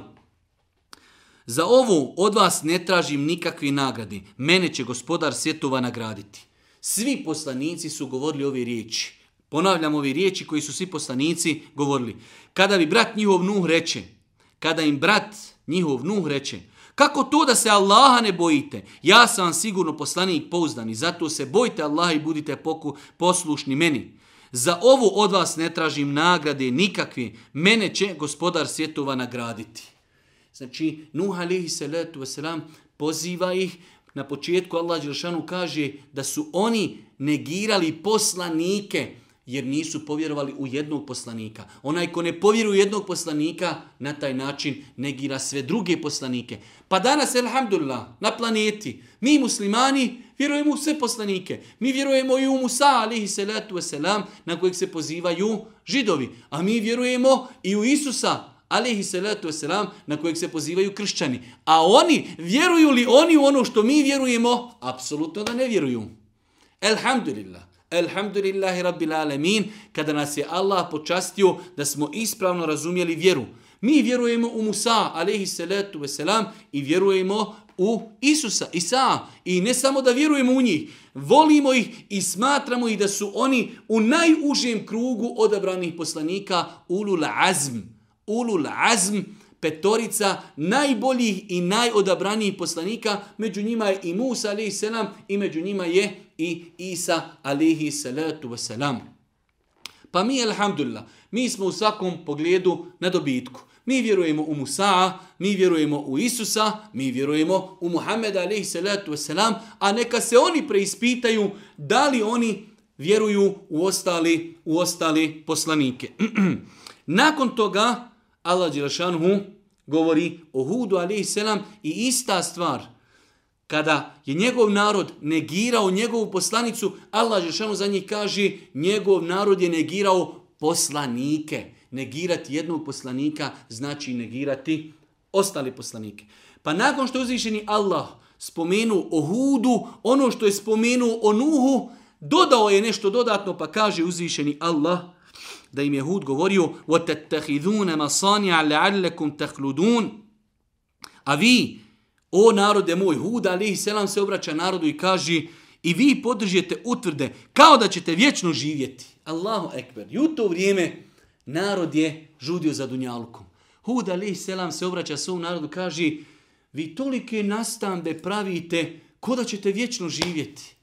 Za ovo od vas ne tražim nikakve nagrade. Mene će gospodar svjetova nagraditi. Svi poslanici su govorili ove riječi. Ponavljam ove riječi koji su svi poslanici govorili. Kada bi brat njihov Nuh reče, kada im brat njihov Nuh reče, kako to da se Allaha ne bojite? Ja sam vam sigurno poslanik pouzdani, zato se bojte Allaha i budite poku, poslušni meni. Za ovo od vas ne tražim nagrade nikakve, mene će gospodar svjetova nagraditi. Znači, Nuh alihi salatu wasalam poziva ih, na početku Allah Đelšanu kaže da su oni negirali poslanike, jer nisu povjerovali u jednog poslanika. Onaj ko ne povjeruje u jednog poslanika, na taj način negira sve druge poslanike. Pa danas, elhamdulillah, na planeti, mi muslimani vjerujemo u sve poslanike. Mi vjerujemo i u Musa, alihi salatu wasalam, na kojeg se pozivaju židovi. A mi vjerujemo i u Isusa, alihi salatu wasalam, na kojeg se pozivaju kršćani. A oni, vjeruju li oni u ono što mi vjerujemo? Apsolutno da ne vjeruju. Elhamdulillah. Elhamdulillahi rabbil alemin, kada nas je Allah počastio da smo ispravno razumjeli vjeru. Mi vjerujemo u Musa, alaihi salatu veselam, i vjerujemo u Isusa, Isa. I ne samo da vjerujemo u njih, volimo ih i smatramo ih da su oni u najužijem krugu odabranih poslanika ulul azm. Ulul azm, petorica najboljih i najodabranijih poslanika, među njima je i Musa, alaihi salam, i među njima je i Isa alihi salatu wasalam. Pa mi, alhamdulillah, mi smo u svakom pogledu na dobitku. Mi vjerujemo u Musa, mi vjerujemo u Isusa, mi vjerujemo u Muhammeda alihi salatu wasalam, a neka se oni preispitaju da li oni vjeruju u ostali, u ostali poslanike. *clears throat* Nakon toga, Allah Đerašanhu govori o Hudu alihi salam i ista stvar – kada je njegov narod negirao njegovu poslanicu, Allah Žešanu za njih kaže, njegov narod je negirao poslanike. Negirati jednog poslanika znači negirati ostali poslanike. Pa nakon što je uzvišeni Allah spomenu o Hudu, ono što je spomenu o Nuhu, dodao je nešto dodatno, pa kaže uzvišeni Allah, da im je Hud govorio وَتَتَّخِذُونَ مَصَانِعَ لَعَلَّكُمْ تَحْلُدُونَ A vi, O narode moj, Hud alihi selam se obraća narodu i kaže i vi podržite utvrde kao da ćete vječno živjeti. Allahu ekber. I u to vrijeme narod je žudio za dunjalkom. Hud alihi selam se obraća svom narodu i kaže vi tolike nastambe pravite ko da ćete vječno živjeti.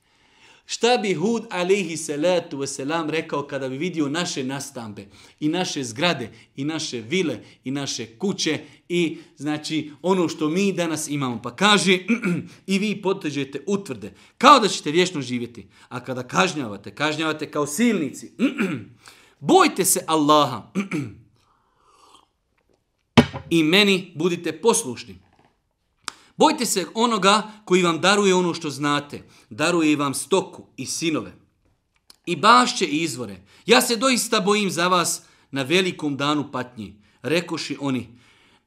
Šta bi Hud alaihi salatu wasalam rekao kada bi vidio naše nastambe i naše zgrade i naše vile i naše kuće i znači ono što mi danas imamo. Pa kaže *clears throat* i vi potežete utvrde kao da ćete vječno živjeti. A kada kažnjavate, kažnjavate kao silnici. *clears throat* Bojte se Allaha *clears throat* i meni budite poslušni. Bojte se onoga koji vam daruje ono što znate. Daruje vam stoku i sinove. I bašće i izvore. Ja se doista bojim za vas na velikom danu patnji. Rekoši oni,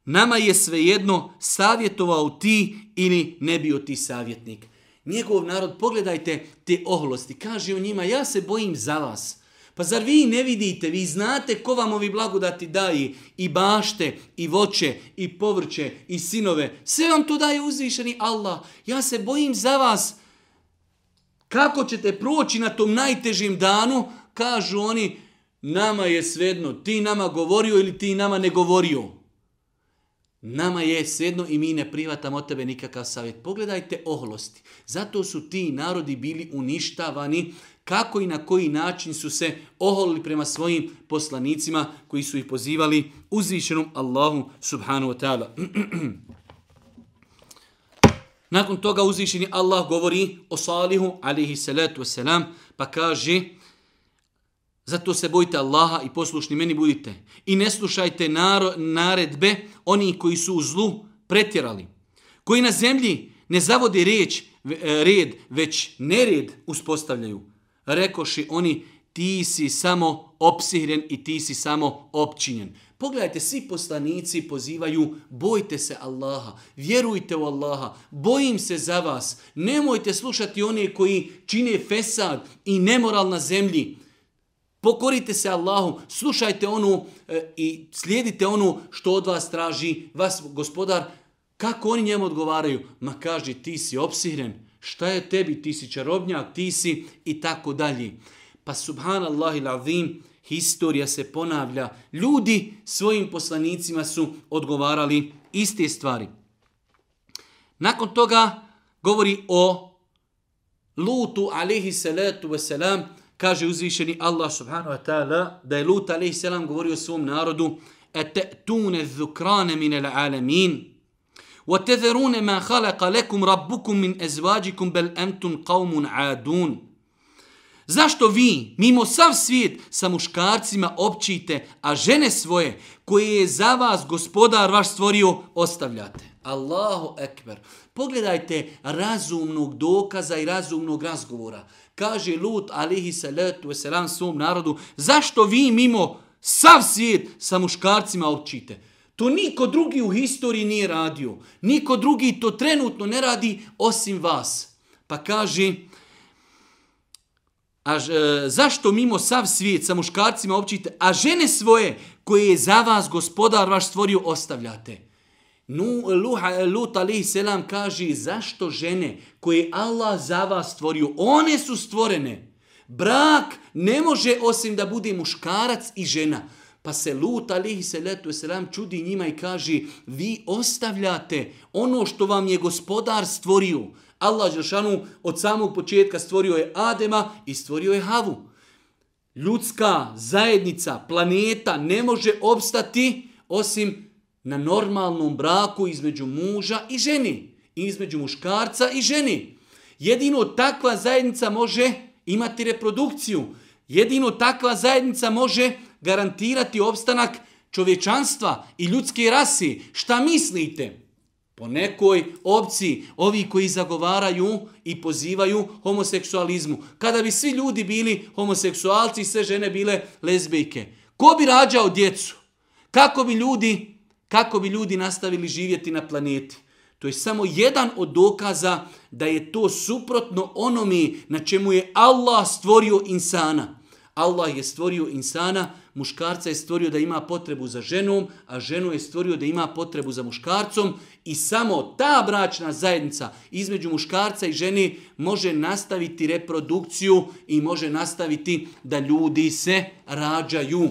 nama je svejedno savjetovao ti ili ne bio ti savjetnik. Njegov narod, pogledajte te oholosti. Kaže o njima, ja se bojim za vas. Pa zar vi ne vidite, vi znate ko vam ovi blagodati daje i bašte, i voće, i povrće, i sinove. Sve vam to daje uzvišeni Allah. Ja se bojim za vas. Kako ćete proći na tom najtežim danu? Kažu oni, nama je svedno, ti nama govorio ili ti nama ne govorio. Nama je svedno i mi ne privatamo od tebe nikakav savjet. Pogledajte oholosti. Zato su ti narodi bili uništavani kako i na koji način su se oholili prema svojim poslanicima koji su ih pozivali uzvišenom Allahu subhanahu wa ta'ala. *clears throat* Nakon toga uzvišeni Allah govori o Salihu alaihi salatu wasalam pa kaže Zato se bojite Allaha i poslušni meni budite. I ne slušajte naredbe oni koji su u zlu pretjerali. Koji na zemlji ne zavode riječ, e, red, već nered uspostavljaju. Rekoši oni, ti si samo opsihren i ti si samo opčinjen. Pogledajte, svi poslanici pozivaju, bojte se Allaha, vjerujte u Allaha, bojim se za vas, nemojte slušati one koji čine fesad i nemoral na zemlji. Pokorite se Allahu, slušajte onu e, i slijedite onu što od vas traži vas gospodar. Kako oni njemu odgovaraju? Ma kaže ti si opsihren, šta je tebi, ti si čarobnjak, ti si i tako dalje. Pa subhanallah il azim, historija se ponavlja. Ljudi svojim poslanicima su odgovarali iste stvari. Nakon toga govori o Lutu alihi salatu wasalam, kaže uzvišeni Allah subhanahu wa ta'ala, da je Lut alihi salam govorio svom narodu, ete tune zukrane mine la وتذرون ما خلق لكم ربكم من أزواجكم بل أنتم قوم عادون Zašto vi, mimo sav svijet, sa muškarcima općite, a žene svoje, koje je za vas gospodar vaš stvorio, ostavljate? Allahu ekber. Pogledajte razumnog dokaza i razumnog razgovora. Kaže Lut, alihi salatu wasalam, svom narodu, zašto vi mimo sav svijet sa muškarcima općite? To niko drugi u historiji nije radio. Niko drugi to trenutno ne radi osim vas. Pa kaže, a e, zašto mimo sav svijet sa muškarcima općite, a žene svoje koje je za vas gospodar vaš stvorio ostavljate? Nu, Luha, e, Lut alaihi selam kaže zašto žene koje Allah za vas stvorio, one su stvorene. Brak ne može osim da bude muškarac i žena. Pa se Lut alaihi salatu selam čudi njima i kaže vi ostavljate ono što vam je gospodar stvorio. Allah Đelšanu od samog početka stvorio je Adema i stvorio je Havu. Ljudska zajednica, planeta ne može obstati osim na normalnom braku između muža i ženi. Između muškarca i ženi. Jedino takva zajednica može imati reprodukciju. Jedino takva zajednica može garantirati opstanak čovječanstva i ljudske rasi. Šta mislite? po nekoj opciji, ovi koji zagovaraju i pozivaju homoseksualizmu. Kada bi svi ljudi bili homoseksualci i sve žene bile lezbijke, ko bi rađao djecu? Kako bi ljudi, kako bi ljudi nastavili živjeti na planeti? To je samo jedan od dokaza da je to suprotno onome na čemu je Allah stvorio insana. Allah je stvorio insana, muškarca je stvorio da ima potrebu za ženom, a ženu je stvorio da ima potrebu za muškarcom i samo ta bračna zajednica između muškarca i žene može nastaviti reprodukciju i može nastaviti da ljudi se rađaju.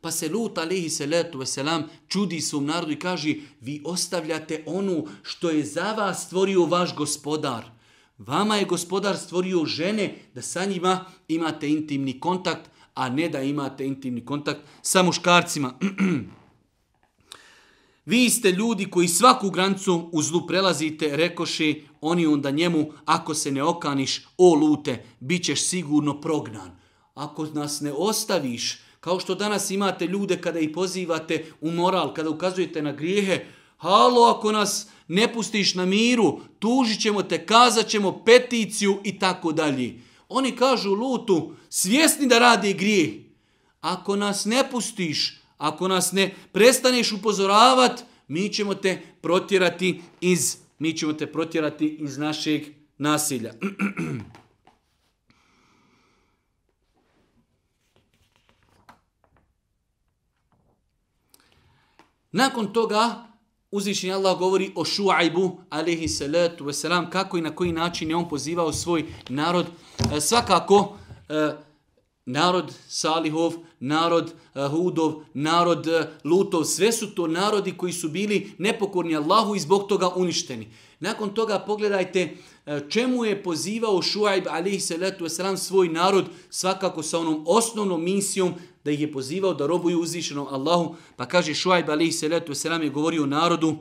Pa se Lut alihi salatu wasalam čudi svom narodu i kaže vi ostavljate onu što je za vas stvorio vaš gospodar. Vama je gospodar stvorio žene da sa njima imate intimni kontakt, a ne da imate intimni kontakt sa muškarcima. *clears throat* Vi ste ljudi koji svaku grancu u zlu prelazite, rekoši oni onda njemu, ako se ne okaniš, o lute, bit ćeš sigurno prognan. Ako nas ne ostaviš, kao što danas imate ljude kada ih pozivate u moral, kada ukazujete na grijehe, halo, ako nas ne pustiš na miru, tužit ćemo te, kazat ćemo peticiju i tako dalje. Oni kažu lutu, svjesni da radi grijeh. Ako nas ne pustiš, ako nas ne prestaneš upozoravat, mi ćemo te protjerati iz, mi ćemo te protjerati iz našeg nasilja. *clears throat* Nakon toga uzvišenje Allah govori o Šuajbu, alihi salatu wasalam, kako i na koji način je on pozivao svoj narod. E, svakako, e, narod Salihov, narod e, Hudov, narod Lutov, sve su to narodi koji su bili nepokorni Allahu i zbog toga uništeni. Nakon toga pogledajte čemu je pozivao Šuajb alaihi salatu wasalam svoj narod svakako sa onom osnovnom misijom da ih je pozivao da robuju uzvišenom Allahu. Pa kaže Šuajb alaihi salatu wasalam je govorio narodu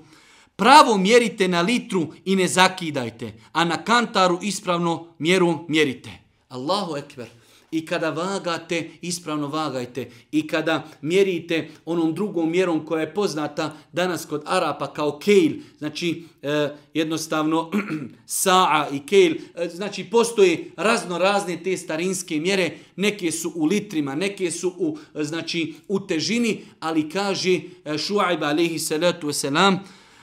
pravo mjerite na litru i ne zakidajte, a na kantaru ispravno mjeru mjerite. Allahu ekber i kada vagate, ispravno vagajte. I kada mjerite onom drugom mjerom koja je poznata danas kod Arapa kao kejl, znači eh, jednostavno *clears throat* saa i kejl, eh, znači postoje razno razne te starinske mjere, neke su u litrima, neke su u, e, znači, u težini, ali kaže eh, Šuajba alaihi salatu wasalam,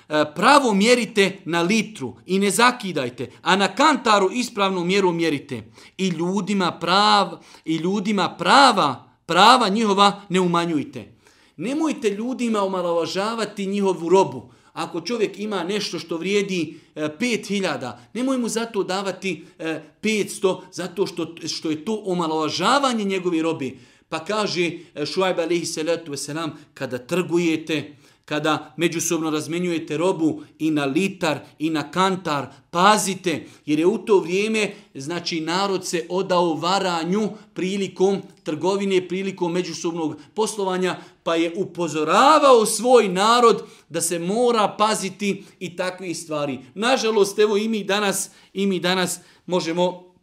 E, pravo mjerite na litru i ne zakidajte, a na kantaru ispravnu mjeru mjerite. I ljudima prav, i ljudima prava, prava njihova ne umanjujte. Nemojte ljudima omalovažavati njihovu robu. Ako čovjek ima nešto što vrijedi e, 5000, nemoj mu zato davati e, 500, zato što, što je to omalovažavanje njegove robi. Pa kaže Šuajba alaihi salatu wasalam, kada trgujete, kada međusobno razmenjujete robu i na litar i na kantar, pazite, jer je u to vrijeme, znači narod se odao varanju prilikom trgovine, prilikom međusobnog poslovanja, pa je upozoravao svoj narod da se mora paziti i takvih stvari. Nažalost, evo i mi danas, i mi danas možemo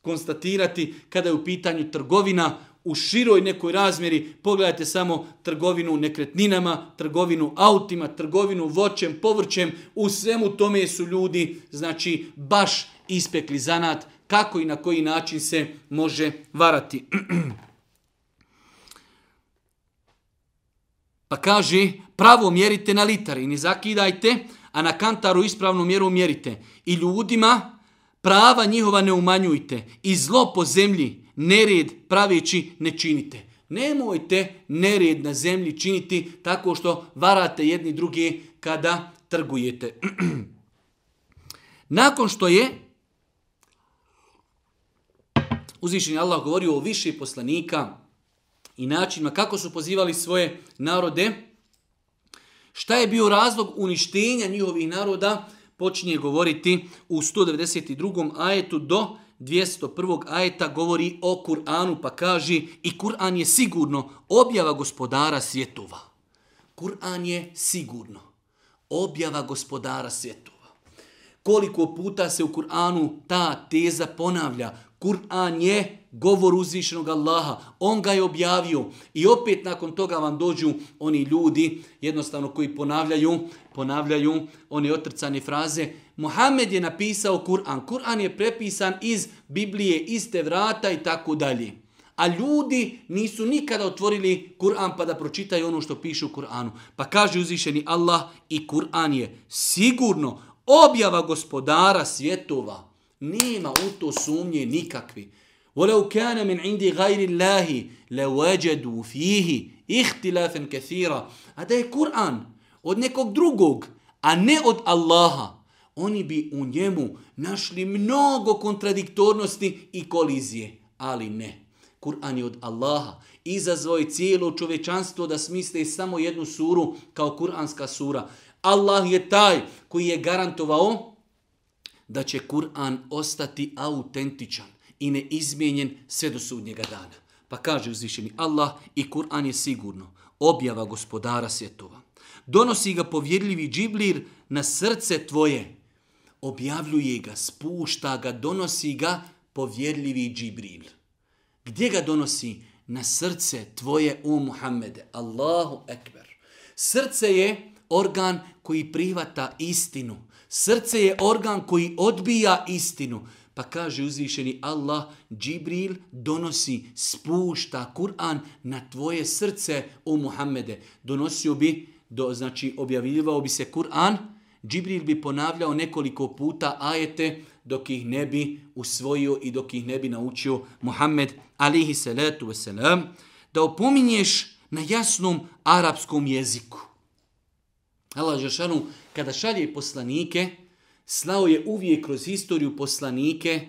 konstatirati kada je u pitanju trgovina, u široj nekoj razmjeri, pogledajte samo trgovinu nekretninama, trgovinu autima, trgovinu voćem, povrćem, u svemu tome su ljudi, znači, baš ispekli zanat, kako i na koji način se može varati. *clears throat* Pa kaže, pravo mjerite na litar i ne zakidajte, a na kantaru ispravnu mjeru mjerite. I ljudima prava njihova ne umanjujte i zlo po zemlji nered pravići ne činite. Nemojte nered na zemlji činiti tako što varate jedni drugi kada trgujete. *clears throat* Nakon što je uzvišeni Allah govorio o više poslanika i načinima kako su pozivali svoje narode, šta je bio razlog uništenja njihovih naroda, počinje govoriti u 192. ajetu do 201. ajeta govori o Kur'anu pa kaže i Kur'an je sigurno objava gospodara svjetova. Kur'an je sigurno objava gospodara svjetova. Koliko puta se u Kur'anu ta teza ponavlja. Kur'an je govor uzvišenog Allaha. On ga je objavio. I opet nakon toga vam dođu oni ljudi, jednostavno koji ponavljaju, ponavljaju one otrcane fraze. Muhammed je napisao Kur'an. Kur'an je prepisan iz Biblije, iz vrata i tako dalje. A ljudi nisu nikada otvorili Kur'an pa da pročitaju ono što piše u Kur'anu. Pa kaže uzvišeni Allah i Kur'an je sigurno objava gospodara svjetova. Nema u to sumnje nikakvi. وَلَوْ كَانَ مِنْ عِنْدِ غَيْرِ اللَّهِ لَوَجَدُوا فِيهِ اِخْتِلَافًا كَثِيرًا A da je Kur'an od nekog drugog, a ne od Allaha, oni bi u njemu našli mnogo kontradiktornosti i kolizije. Ali ne. Kur'an je od Allaha. Izazvao je cijelo čovečanstvo da smisle samo jednu suru kao kuranska sura. Allah je taj koji je garantovao da će Kur'an ostati autentičan i neizmijenjen sve do sudnjega dana. Pa kaže uzvišeni Allah i Kur'an je sigurno objava gospodara svjetova. Donosi ga povjerljivi džiblir na srce tvoje. Objavljuje ga, spušta ga, donosi ga povjerljivi džibril. Gdje ga donosi? Na srce tvoje, o Muhammede. Allahu ekber. Srce je organ koji prihvata istinu. Srce je organ koji odbija istinu. Pa kaže uzvišeni Allah, Džibril donosi, spušta Kur'an na tvoje srce, o Muhammede. Donosio bi, do, znači objavljivao bi se Kur'an, Džibril bi ponavljao nekoliko puta ajete dok ih ne bi usvojio i dok ih ne bi naučio Muhammed alihi salatu wasalam, da opominješ na jasnom arapskom jeziku. Allah Žešanu, kada šalje poslanike, slao je uvijek kroz historiju poslanike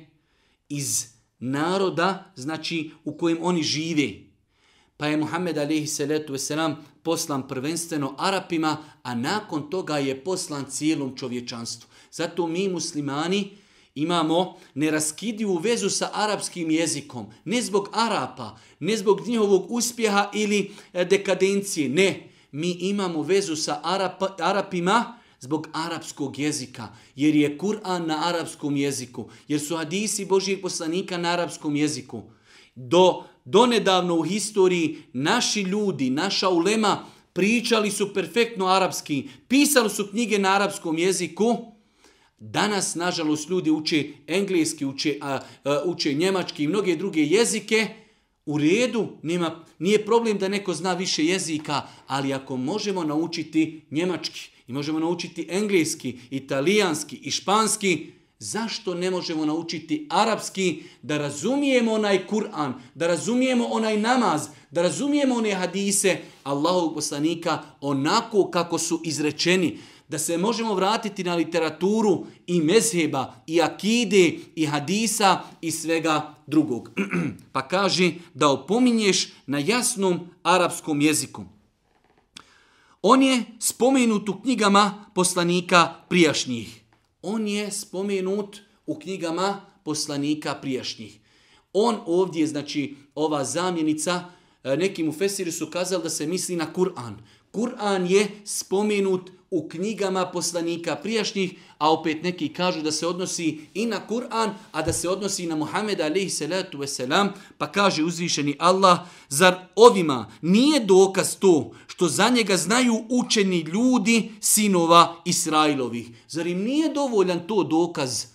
iz naroda, znači u kojem oni žive. Pa je Muhammed alaihi salatu wasalam poslan prvenstveno Arapima, a nakon toga je poslan cijelom čovječanstvu. Zato mi muslimani imamo neraskidivu vezu sa arapskim jezikom. Ne zbog Arapa, ne zbog njihovog uspjeha ili e, dekadencije, ne. Mi imamo vezu sa Arap, Arapima, zbog arapskog jezika, jer je Kur'an na arapskom jeziku, jer su hadisi Božijeg poslanika na arapskom jeziku. do donedavno u historiji naši ljudi, naša ulema pričali su perfektno arapski, pisali su knjige na arapskom jeziku, danas nažalost ljudi uče engleski, uče, a, a, uče njemački i mnoge druge jezike, u redu, nema, nije problem da neko zna više jezika, ali ako možemo naučiti njemački i možemo naučiti engleski, italijanski i španski, Zašto ne možemo naučiti arapski da razumijemo onaj Kur'an, da razumijemo onaj namaz, da razumijemo one hadise Allahovog poslanika onako kako su izrečeni, da se možemo vratiti na literaturu i mezheba, i akide, i hadisa i svega drugog. *clears throat* pa kaže da opominješ na jasnom arapskom jeziku. On je spomenut u knjigama poslanika prijašnjih on je spomenut u knjigama poslanika prijašnjih. On ovdje, znači ova zamjenica, nekim neki mu fesiri su kazali da se misli na Kur'an. Kur'an je spomenut u knjigama poslanika prijašnjih, a opet neki kažu da se odnosi i na Kur'an, a da se odnosi i na Muhammeda alaihi salatu wasalam, pa kaže uzvišeni Allah, zar ovima nije dokaz to što za njega znaju učeni ljudi sinova Israilovih? Zar im nije dovoljan to dokaz?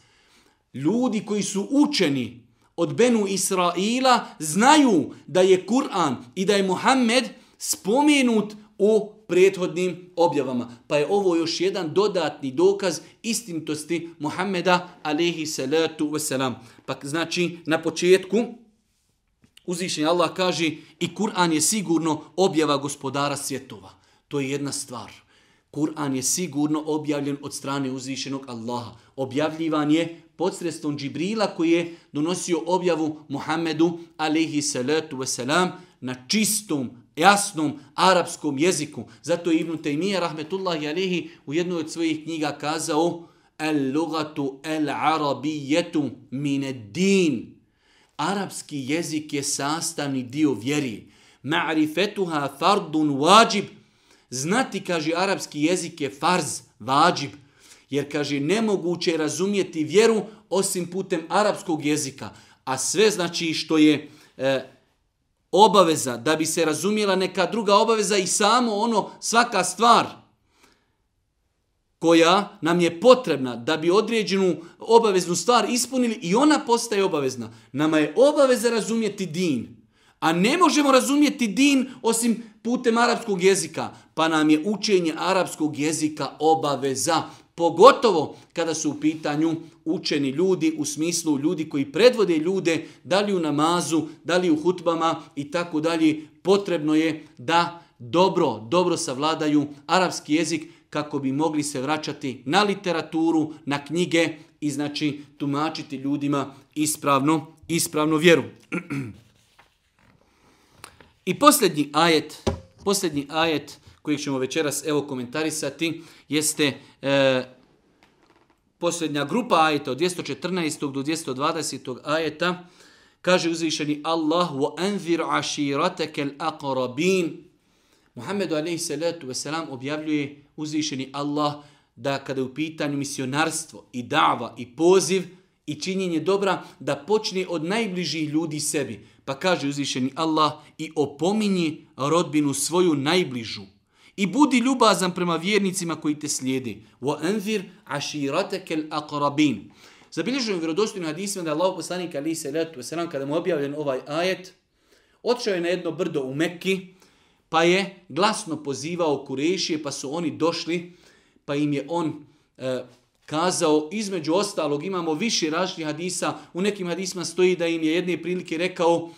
Ljudi koji su učeni od Benu Israila znaju da je Kur'an i da je Muhammed spomenut u prethodnim objavama. Pa je ovo još jedan dodatni dokaz istintosti Muhammeda alaihi salatu wasalam. Pa znači na početku uzvišenje Allah kaže i Kur'an je sigurno objava gospodara svjetova. To je jedna stvar. Kur'an je sigurno objavljen od strane uzvišenog Allaha. Objavljivan je podsredstvom Džibrila koji je donosio objavu Muhammedu alaihi salatu wasalam na čistom, jasnom arapskom jeziku. Zato je Ibn Taymiyyah rahmetullahi alaihi u jednoj od svojih knjiga kazao El-lugatu el-arabijetu mine din. Arapski jezik je sastavni dio vjeri. Ma'rifetuha fardun wajib. Znati, kaže, arapski jezik je farz, vađib. Jer, kaže, nemoguće razumijeti vjeru osim putem arapskog jezika. A sve znači što je e, obaveza, da bi se razumijela neka druga obaveza i samo ono, svaka stvar koja nam je potrebna da bi određenu obaveznu stvar ispunili i ona postaje obavezna. Nama je obaveza razumjeti din, a ne možemo razumjeti din osim putem arapskog jezika, pa nam je učenje arapskog jezika obaveza. Pogotovo kada su u pitanju učeni ljudi u smislu ljudi koji predvode ljude, da li u namazu, da li u hutbama i tako dalje, potrebno je da dobro, dobro savladaju arapski jezik kako bi mogli se vraćati na literaturu, na knjige i znači tumačiti ljudima ispravno, ispravno vjeru. *clears throat* I posljednji ajet, posljednji ajet kojeg ćemo večeras evo komentarisati, jeste e, posljednja grupa ajeta od 214. do 220. ajeta, kaže uzvišeni Allah wa anzir ashiratak al-aqrabin. Muhammedu alaihi salatu wasalam objavljuje uzvišeni Allah da kada je u pitanju misionarstvo i dava i poziv i činjenje dobra, da počne od najbližih ljudi sebi. Pa kaže uzvišeni Allah i opominji rodbinu svoju najbližu i budi ljubazan prema vjernicima koji te slijedi. Wa anzir ashirataka al-aqrabin. Zabilježujem u vjerodostojnim da je Allah poslanik ali se letu selam kada mu objavljen ovaj ajet, otišao je na jedno brdo u Mekki, pa je glasno pozivao Kurešije, pa su oni došli, pa im je on e, kazao, između ostalog imamo više različitih hadisa, u nekim hadisma stoji da im je jedne prilike rekao,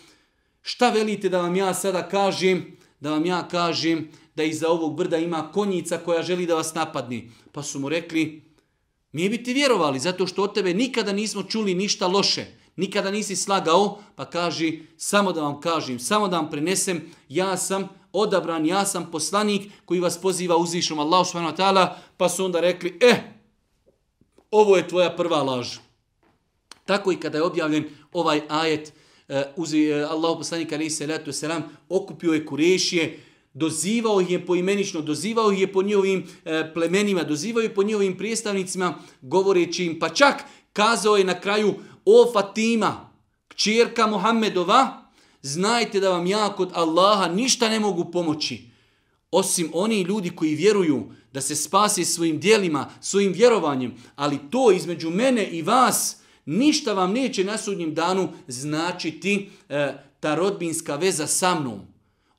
šta velite da vam ja sada kažem, da vam ja kažem da iza ovog brda ima konjica koja želi da vas napadni. Pa su mu rekli, mi bi ti vjerovali, zato što od tebe nikada nismo čuli ništa loše, nikada nisi slagao, pa kaži, samo da vam kažem, samo da vam prenesem, ja sam odabran, ja sam poslanik koji vas poziva uzvišom Allahu subhanahu wa ta'ala, pa su onda rekli, eh, ovo je tvoja prva laž. Tako i kada je objavljen ovaj ajet, eh, uh, uzi, eh, Allahu poslanik alaihi salatu wasalam, okupio je kurešije, dozivao ih je poimenično, dozivao ih je po njihovim e, plemenima, dozivao ih po njihovim prijestavnicima, govoreći im, pa čak kazao je na kraju, o Fatima, kćerka Muhammedova, znajte da vam ja kod Allaha ništa ne mogu pomoći. Osim oni ljudi koji vjeruju da se spasi svojim dijelima, svojim vjerovanjem, ali to između mene i vas ništa vam neće na sudnjem danu značiti e, ta rodbinska veza sa mnom.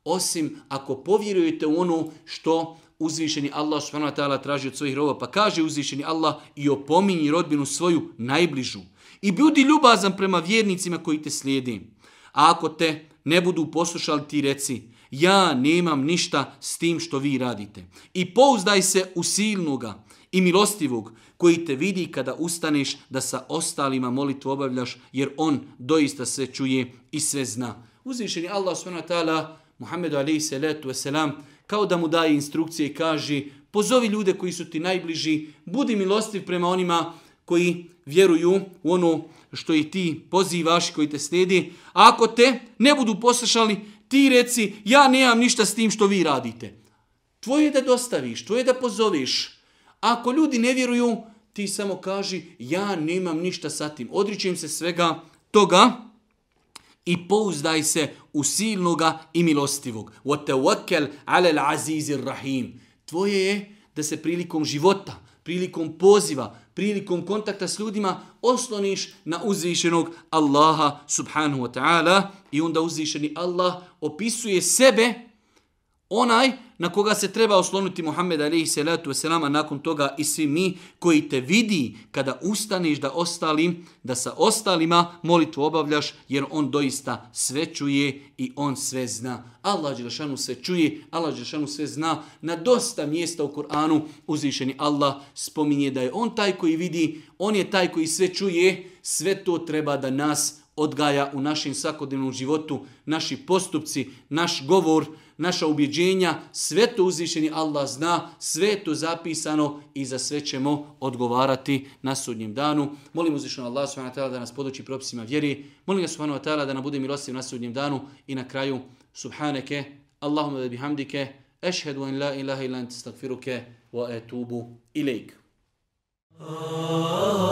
Osim ako povjerujete u ono što uzvišeni Allah subhanahu wa ta'ala traži od svojih roba. Pa kaže uzvišeni Allah i opominji rodbinu svoju najbližu. I budi ljubazan prema vjernicima koji te slijedi. A ako te ne budu poslušali ti reci, ja nemam ništa s tim što vi radite. I pouzdaj se u silnoga i milostivog koji te vidi kada ustaneš da sa ostalima molitvu obavljaš jer on doista sve čuje i sve zna. Uzvišeni Allah s.w.t. Muhammedu a.s. kao da mu daje instrukcije i kaže pozovi ljude koji su ti najbliži, budi milostiv prema onima koji vjeruju u ono što i ti pozivaš, koji te slijedi. A ako te ne budu poslušali, ti reci, ja nemam ništa s tim što vi radite. Tvoje je da dostaviš, tvoje je da pozoveš. Ako ljudi ne vjeruju, ti samo kaži, ja nemam ništa sa tim. Odričem se svega toga i pouzdaj se u silnoga i milostivog. وَتَوَكَّلْ عَلَى الْعَزِيزِ الرَّحِيمِ Tvoje je da se prilikom života, prilikom poziva, prilikom kontakta s ljudima osloniš na uzvišenog Allaha subhanahu wa ta'ala i onda uzvišeni Allah opisuje sebe onaj na koga se treba osloniti Muhammed alaihi salatu wasalam, a nakon toga i svi mi koji te vidi kada ustaneš da ostalim, da sa ostalima molitvu obavljaš, jer on doista sve čuje i on sve zna. Allah Đelšanu sve čuje, Allah Đelšanu sve zna. Na dosta mjesta u Koranu uzvišeni Allah spominje da je on taj koji vidi, on je taj koji sve čuje, sve to treba da nas odgaja u našem svakodnevnom životu, naši postupci, naš govor, naša ubjeđenja, sve to uzvišeni Allah zna, sve to zapisano i za sve ćemo odgovarati na sudnjem danu. Molim uzvišeno Allah subhanahu wa ta'ala da nas poduči propisima vjeri. Molim ga subhanahu wa ta'ala da nam bude milostiv na sudnjem danu i na kraju subhaneke, Allahumma da bihamdike, ešhedu en la ilaha illa ente stakfiruke wa etubu ilaik. Oh. Ah.